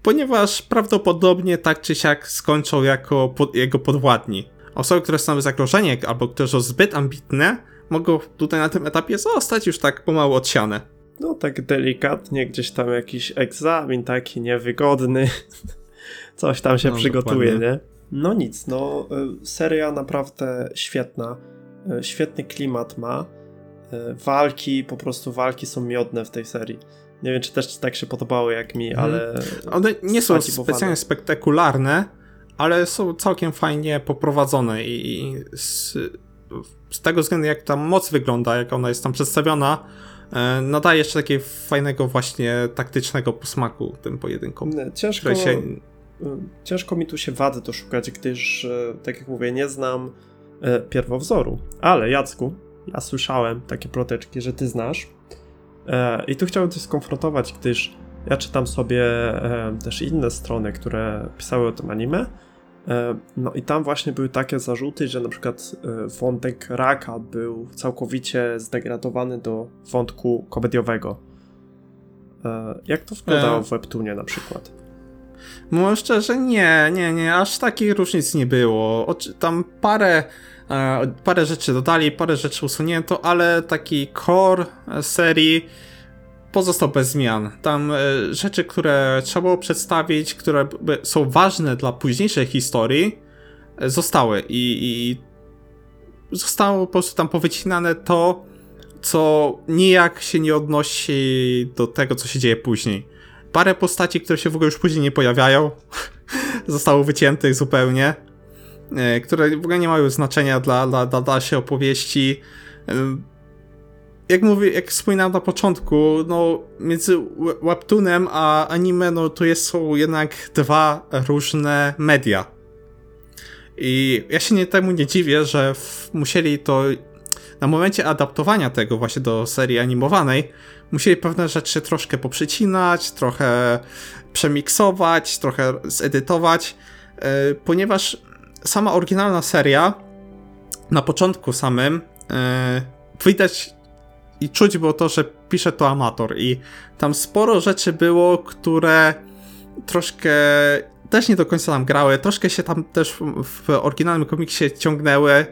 ponieważ prawdopodobnie tak czy siak skończą jako pod, jego podwładni. Osoby, które stanowią zagrożenie albo które są zbyt ambitne, mogą tutaj na tym etapie zostać już tak pomału odsiane. No tak delikatnie, gdzieś tam jakiś egzamin taki niewygodny. Coś tam się No, przygotuje, dokładnie. nie? No nic, no y, seria naprawdę świetna. Y, Świetny klimat ma. Y, Walki, po prostu walki są miodne w tej serii. Nie wiem, czy też tak się podobały jak mi, Mhm. ale. One nie są specjalnie spektakularne, ale są całkiem fajnie poprowadzone i, z, z tego względu jak ta moc wygląda, jak ona jest tam przedstawiona, e, nadaje jeszcze takiego fajnego właśnie taktycznego posmaku tym pojedynkom. Ciężko, się... y, ciężko mi tu się wady doszukać, gdyż, y, tak jak mówię, nie znam y, pierwowzoru. Ale Jacku, ja słyszałem takie ploteczki, że ty znasz. E, I tu chciałbym coś skonfrontować, gdyż ja czytam sobie e, też inne strony, które pisały o tym anime. E, No i tam właśnie były takie zarzuty, że na przykład wątek raka był całkowicie zdegradowany do wątku komediowego. Jak to wyglądało w Webtoonie na przykład? Mówiąc szczerze, nie, nie, nie, aż takich różnic nie było. Tam parę, e, parę rzeczy dodali, parę rzeczy usunięto, ale taki core e, serii pozostał bez zmian. Tam e, rzeczy, które trzeba było przedstawić, które są ważne dla późniejszej historii, zostały i, i zostało po prostu tam powycinane to, co nijak się nie odnosi do tego, co się dzieje później. Parę postaci, które się w ogóle już później nie pojawiają, zostało wyciętych zupełnie, e, które w ogóle nie mają znaczenia dla, dla, dla dalszej opowieści. E, Jak mówię, jak wspominałem na początku, no między we- webtoonem a anime, no to jest, są jednak dwa różne media. I ja się nie, temu nie dziwię, że w, musieli to na momencie adaptowania tego właśnie do serii animowanej, musieli pewne rzeczy troszkę poprzecinać, trochę przemiksować, trochę zedytować, e, ponieważ sama oryginalna seria na początku samym e, widać i czuć było to, że pisze to amator i tam sporo rzeczy było, które troszkę też nie do końca nam grały, troszkę się tam też w, w oryginalnym komiksie ciągnęły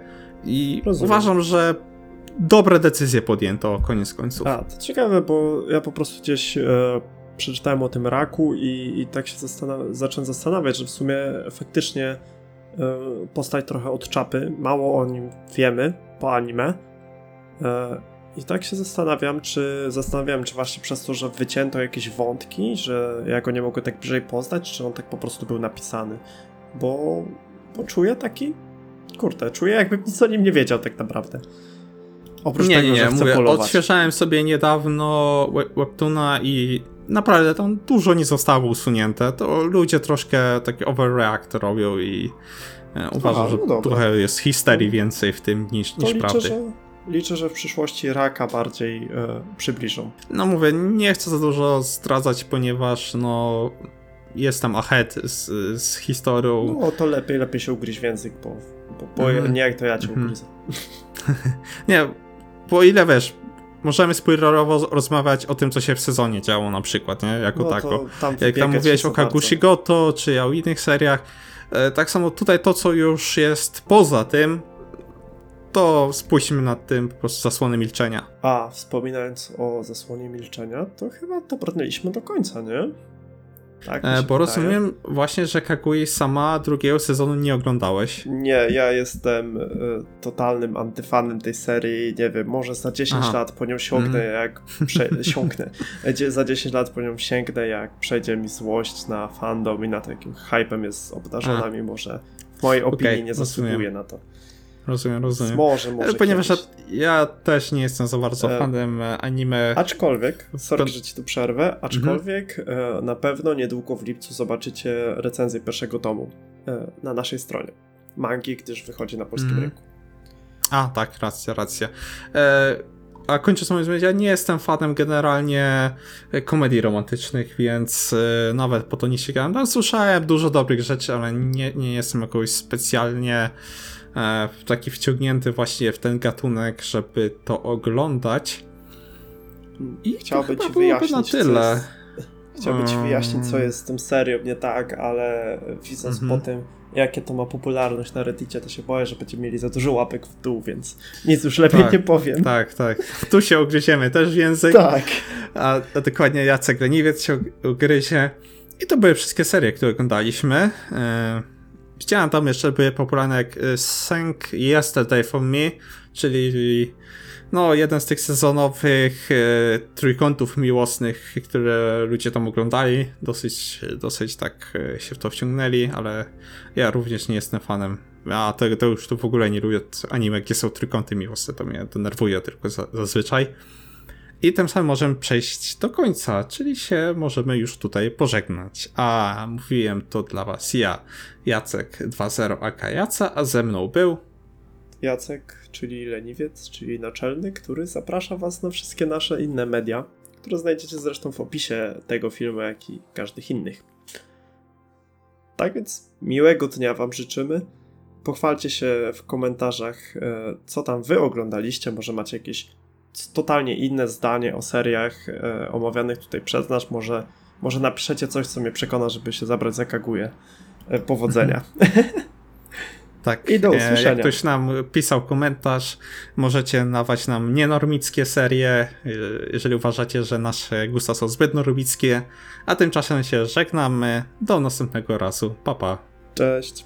i Rozumiem. uważam, że dobre decyzje podjęto koniec końców. A, to ciekawe, bo ja po prostu gdzieś e, przeczytałem o tym raku i, i tak się zastanaw- zacząłem zastanawiać, że w sumie faktycznie e, postać trochę od czapy, mało o nim wiemy po anime. E, I tak się zastanawiam, czy zastanawiałem, czy właśnie przez to, że wycięto jakieś wątki, że ja go nie mogę tak bliżej poznać, czy on tak po prostu był napisany. Bo, bo czuję taki, kurde, czuję jakbym nic o nim nie wiedział tak naprawdę. Oprócz nie, tego, nie, nie, że chcę mówię, polować. odświeżałem sobie niedawno we- Webtoona i naprawdę tam dużo nie zostało usunięte. To ludzie troszkę taki overreact robią i e, uważam, Aha, że no dobra. trochę jest histerii więcej w tym niż, niż liczę, prawdy. że, liczę, że w przyszłości raka bardziej e, przybliżą. No mówię, nie chcę za dużo zdradzać, ponieważ no jestem ahead z, z historią. No to lepiej, lepiej się ugryźć w język, bo, bo, bo Mhm. nie jak to ja cię Mhm. ugryzę. Nie, bo ile wiesz, możemy spoilerowo rozmawiać o tym, co się w sezonie działo na przykład, nie? Jako No tako. tam Jak tam mówiłeś o. Kagushi Goto, czy o innych seriach, e, tak samo tutaj to, co już jest poza tym, to spójrzmy nad tym po prostu zasłony milczenia. A, wspominając o zasłonie milczenia, to chyba dobrnęliśmy do końca, nie? Tak, E, bo wydaje. rozumiem właśnie, że Kagui sama drugiego sezonu nie oglądałeś. Nie, ja jestem e, totalnym antyfanem tej serii. Nie wiem, może za 10 Aha. lat po nią siągnę, Mhm. jak. Prze- siągnę. E, Za 10 lat po nią sięgnę, jak przejdzie mi złość na fandom i na takim hypem jest obdarzona, A. mimo że w mojej opinii Okej, nie zasługuje na to. Rozumiem, rozumiem. Może, może. Ponieważ ja, kiedyś. ja też nie jestem za bardzo E, fanem e, anime. Aczkolwiek, sorry, To- że ci tu przerwę, aczkolwiek e, na pewno niedługo w lipcu zobaczycie recenzję pierwszego tomu e, na naszej stronie. mangi, gdyż wychodzi na polskim Mhm. rynku. A, tak, racja, racja. E, a kończąc mówiąc, ja nie jestem fanem generalnie e, komedii romantycznych, więc nawet po to nie sięgałem. No, słyszałem dużo dobrych rzeczy, ale nie, nie jestem jakoś specjalnie e, taki wciągnięty właśnie w ten gatunek, żeby to oglądać. I to chyba ci wyjaśnić, na tyle. jest, ci wyjaśnić, co Mm. jest z tym serią nie tak, ale widząc Mhm. po tym, jakie to ma popularność na Reddicie, to się boję, że będziemy mieli za dużo łapek w dół, więc nic już lepiej Tak, nie powiem. Tak, tak. Tu się ugryziemy też w język. Tak. a, a dokładnie Jacek Leniwiec się ugryzie. I to były wszystkie serie, które oglądaliśmy. E, widziałem tam jeszcze były popularne jak e, Sank Yesterday for Me, czyli no, jeden z tych sezonowych e, trójkątów miłosnych, które ludzie tam oglądali. Dosyć, dosyć tak e, się w to wciągnęli, ale ja również nie jestem fanem. A to, to już to w ogóle nie lubię anime, gdzie są trójkąty miłosne, to mnie denerwuje tylko za, zazwyczaj. I tym samym możemy przejść do końca, czyli się możemy już tutaj pożegnać. A mówiłem to dla was ja, Jacek 2.0 aka Jaca, a ze mną był Jacek, czyli leniwiec, czyli naczelny, który zaprasza Was na wszystkie nasze inne media, które znajdziecie zresztą w opisie tego filmu, jak i każdych innych. Tak więc miłego dnia Wam życzymy. Pochwalcie się w komentarzach, e, co tam Wy oglądaliście. Może macie jakieś totalnie inne zdanie o seriach e, omawianych tutaj przez nas. Może, może napiszecie coś, co mnie przekona, żeby się zabrać za Kaguję. E, Powodzenia. Tak, I do e, usłyszenia. Jak ktoś nam pisał komentarz, możecie dawać nam nienormickie serie, e, jeżeli uważacie, że nasze gusta są zbyt normickie. A tymczasem się żegnamy. Do następnego razu. Pa, pa. Cześć.